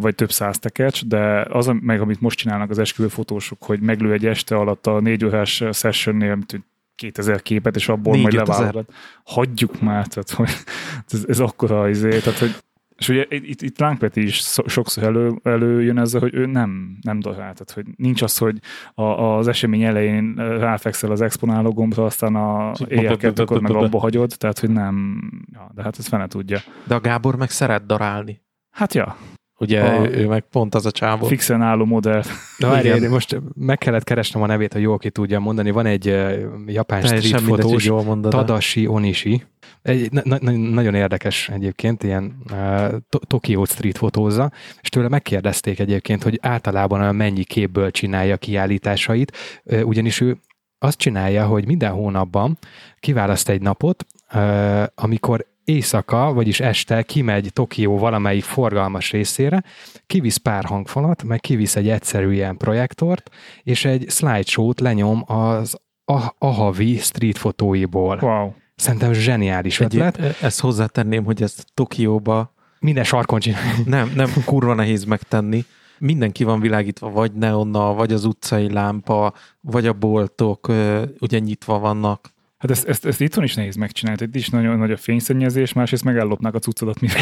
vagy több száz tekercs, de az, meg amit most csinálnak az esküvőfotósok, hogy meglő egy este alatt a négy órás sessionnél, mint hogy 2000 képet, és abból majd 4000. leválogat. Hagyjuk már, tehát hogy [laughs] ez, ez akkora izé, tehát hogy és ugye itt, itt Lánkpeti is szo- sokszor elő, előjön ezzel, hogy ő nem, nem dohál. Tehát, hogy nincs az, hogy a, az esemény elején ráfekszel az exponáló gombra, aztán a éjjel kettőkor meg abba hagyod, tehát, hogy nem, ja, de hát ez fene tudja. De a Gábor meg szeret darálni. Hát ja, Ugye A- ő, ő meg pont az a csávó. fixen álló modell. Na, várj, most meg kellett keresnem a nevét, hogy jól ki tudja mondani. Van egy uh, japán street fotós. Tadashi Onishi. Egy, na, na, nagyon érdekes egyébként, ilyen uh, to- Tokyo street fotózza, és tőle megkérdezték egyébként, hogy általában mennyi képből csinálja kiállításait, uh, ugyanis ő azt csinálja, hogy minden hónapban kiválaszt egy napot, uh, amikor éjszaka, vagyis este kimegy Tokió valamelyik forgalmas részére, kivisz pár hangfalat, meg kivisz egy egyszerű ilyen projektort, és egy slideshow-t lenyom az a- Ahavi street fotóiból. Wow. Szerintem zseniális Egy, ötlet. ezt hozzátenném, hogy ezt Tokióba Minden sarkon csinálja. nem, nem kurva nehéz megtenni. Mindenki van világítva, vagy neonnal, vagy az utcai lámpa, vagy a boltok ugye nyitva vannak. Hát ezt, ezt, ezt itthon is nehéz megcsinálni. Itt is nagyon nagy a fényszennyezés, másrészt megállopnák a cuccodat, mire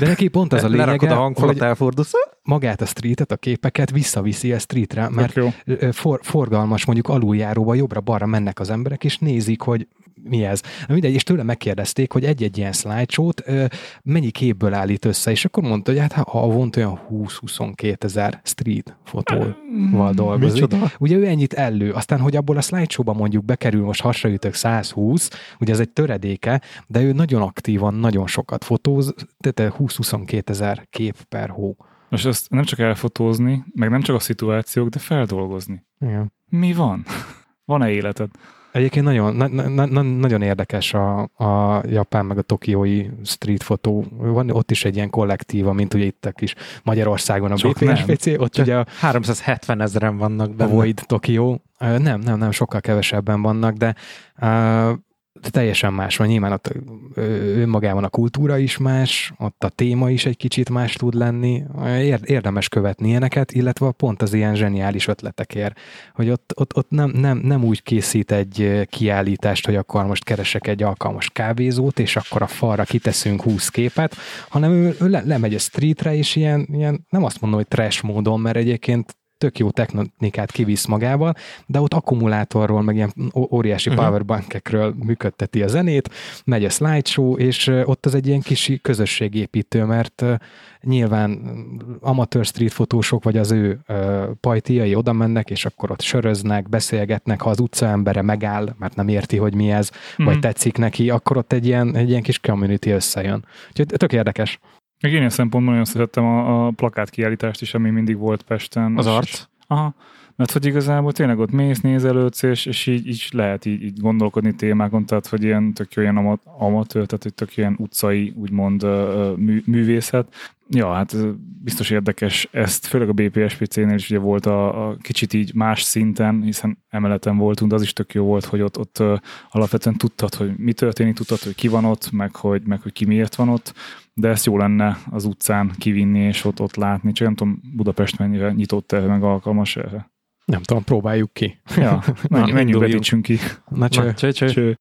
De neki pont az a Lerakod lényege, a hangfalat, elfordulsz. magát a streetet, a képeket visszaviszi a streetre, mert for, forgalmas, mondjuk aluljáróba jobbra-balra mennek az emberek, és nézik, hogy mi ez. Na mindegy, és tőle megkérdezték, hogy egy-egy ilyen slideshow-t ö, mennyi képből állít össze, és akkor mondta, hogy hát ha havonta olyan 20-22 ezer street fotóval dolgozik. Micsoda? Ugye ő ennyit ellő, aztán, hogy abból a slideshow-ba mondjuk bekerül, most hasraütök 120, ugye ez egy töredéke, de ő nagyon aktívan, nagyon sokat fotóz, tehát 20-22 ezer kép per hó. Most ezt nem csak elfotózni, meg nem csak a szituációk, de feldolgozni. Igen. Mi van? [laughs] Van-e életed? Egyébként nagyon, na, na, na, nagyon érdekes a, a japán meg a tokiói street fotó. Van ott is egy ilyen kollektíva, mint ugye itt a kis Magyarországon a Csak BPSPC, ott ugye a 370 ezeren vannak a benne. Void Tokió. Nem, nem, nem, sokkal kevesebben vannak, de uh, de teljesen más van. Nyilván ott önmagában a kultúra is más, ott a téma is egy kicsit más tud lenni. Ér, érdemes követni ilyeneket, illetve pont az ilyen zseniális ötletekért, hogy ott, ott, ott nem, nem, nem úgy készít egy kiállítást, hogy akkor most keresek egy alkalmas kávézót, és akkor a falra kiteszünk 20 képet, hanem ő, ő le, lemegy a streetre, és ilyen, ilyen, nem azt mondom, hogy trash módon, mert egyébként tök jó technikát kivisz magával, de ott akkumulátorról, meg ilyen óriási Mhm. uh-huh. powerbankekről működteti a zenét, megy a slideshow, és ott az egy ilyen kis közösségépítő, mert nyilván amatőr street fotósok, vagy az ő pajtiai oda mennek, és akkor ott söröznek, beszélgetnek, ha az utcaembere megáll, mert nem érti, hogy mi ez, Mhm. vagy tetszik neki, akkor ott egy ilyen, egy ilyen kis community összejön. Úgyhogy tök érdekes. Meg én ilyen szempontból nagyon szerettem a, a plakát kiállítást is, ami mindig volt Pesten. Az arc? Aha. Mert hogy igazából tényleg ott mész, nézelődsz, és, és így, így lehet így, így gondolkodni témákon, tehát hogy ilyen tök jó ilyen ama- amatőr, tehát hogy tök ilyen utcai, úgymond mű, művészet. Ja, hát biztos érdekes ezt, főleg a BPSPC-nél is ugye volt a, a kicsit így más szinten, hiszen emeleten voltunk, de az is tök jó volt, hogy ott, ott alapvetően tudtad, hogy mi történik, tudtad, hogy ki van ott, meg hogy, meg hogy ki miért van ott, de ezt jó lenne az utcán kivinni és ott, ott látni, csak nem tudom Budapest mennyire nyitott erre, meg alkalmas erre. Nem tudom, próbáljuk ki. Ja, [laughs] menj, menjünk, vetítsünk ki. Na, cső. Na, cső, cső. Cső.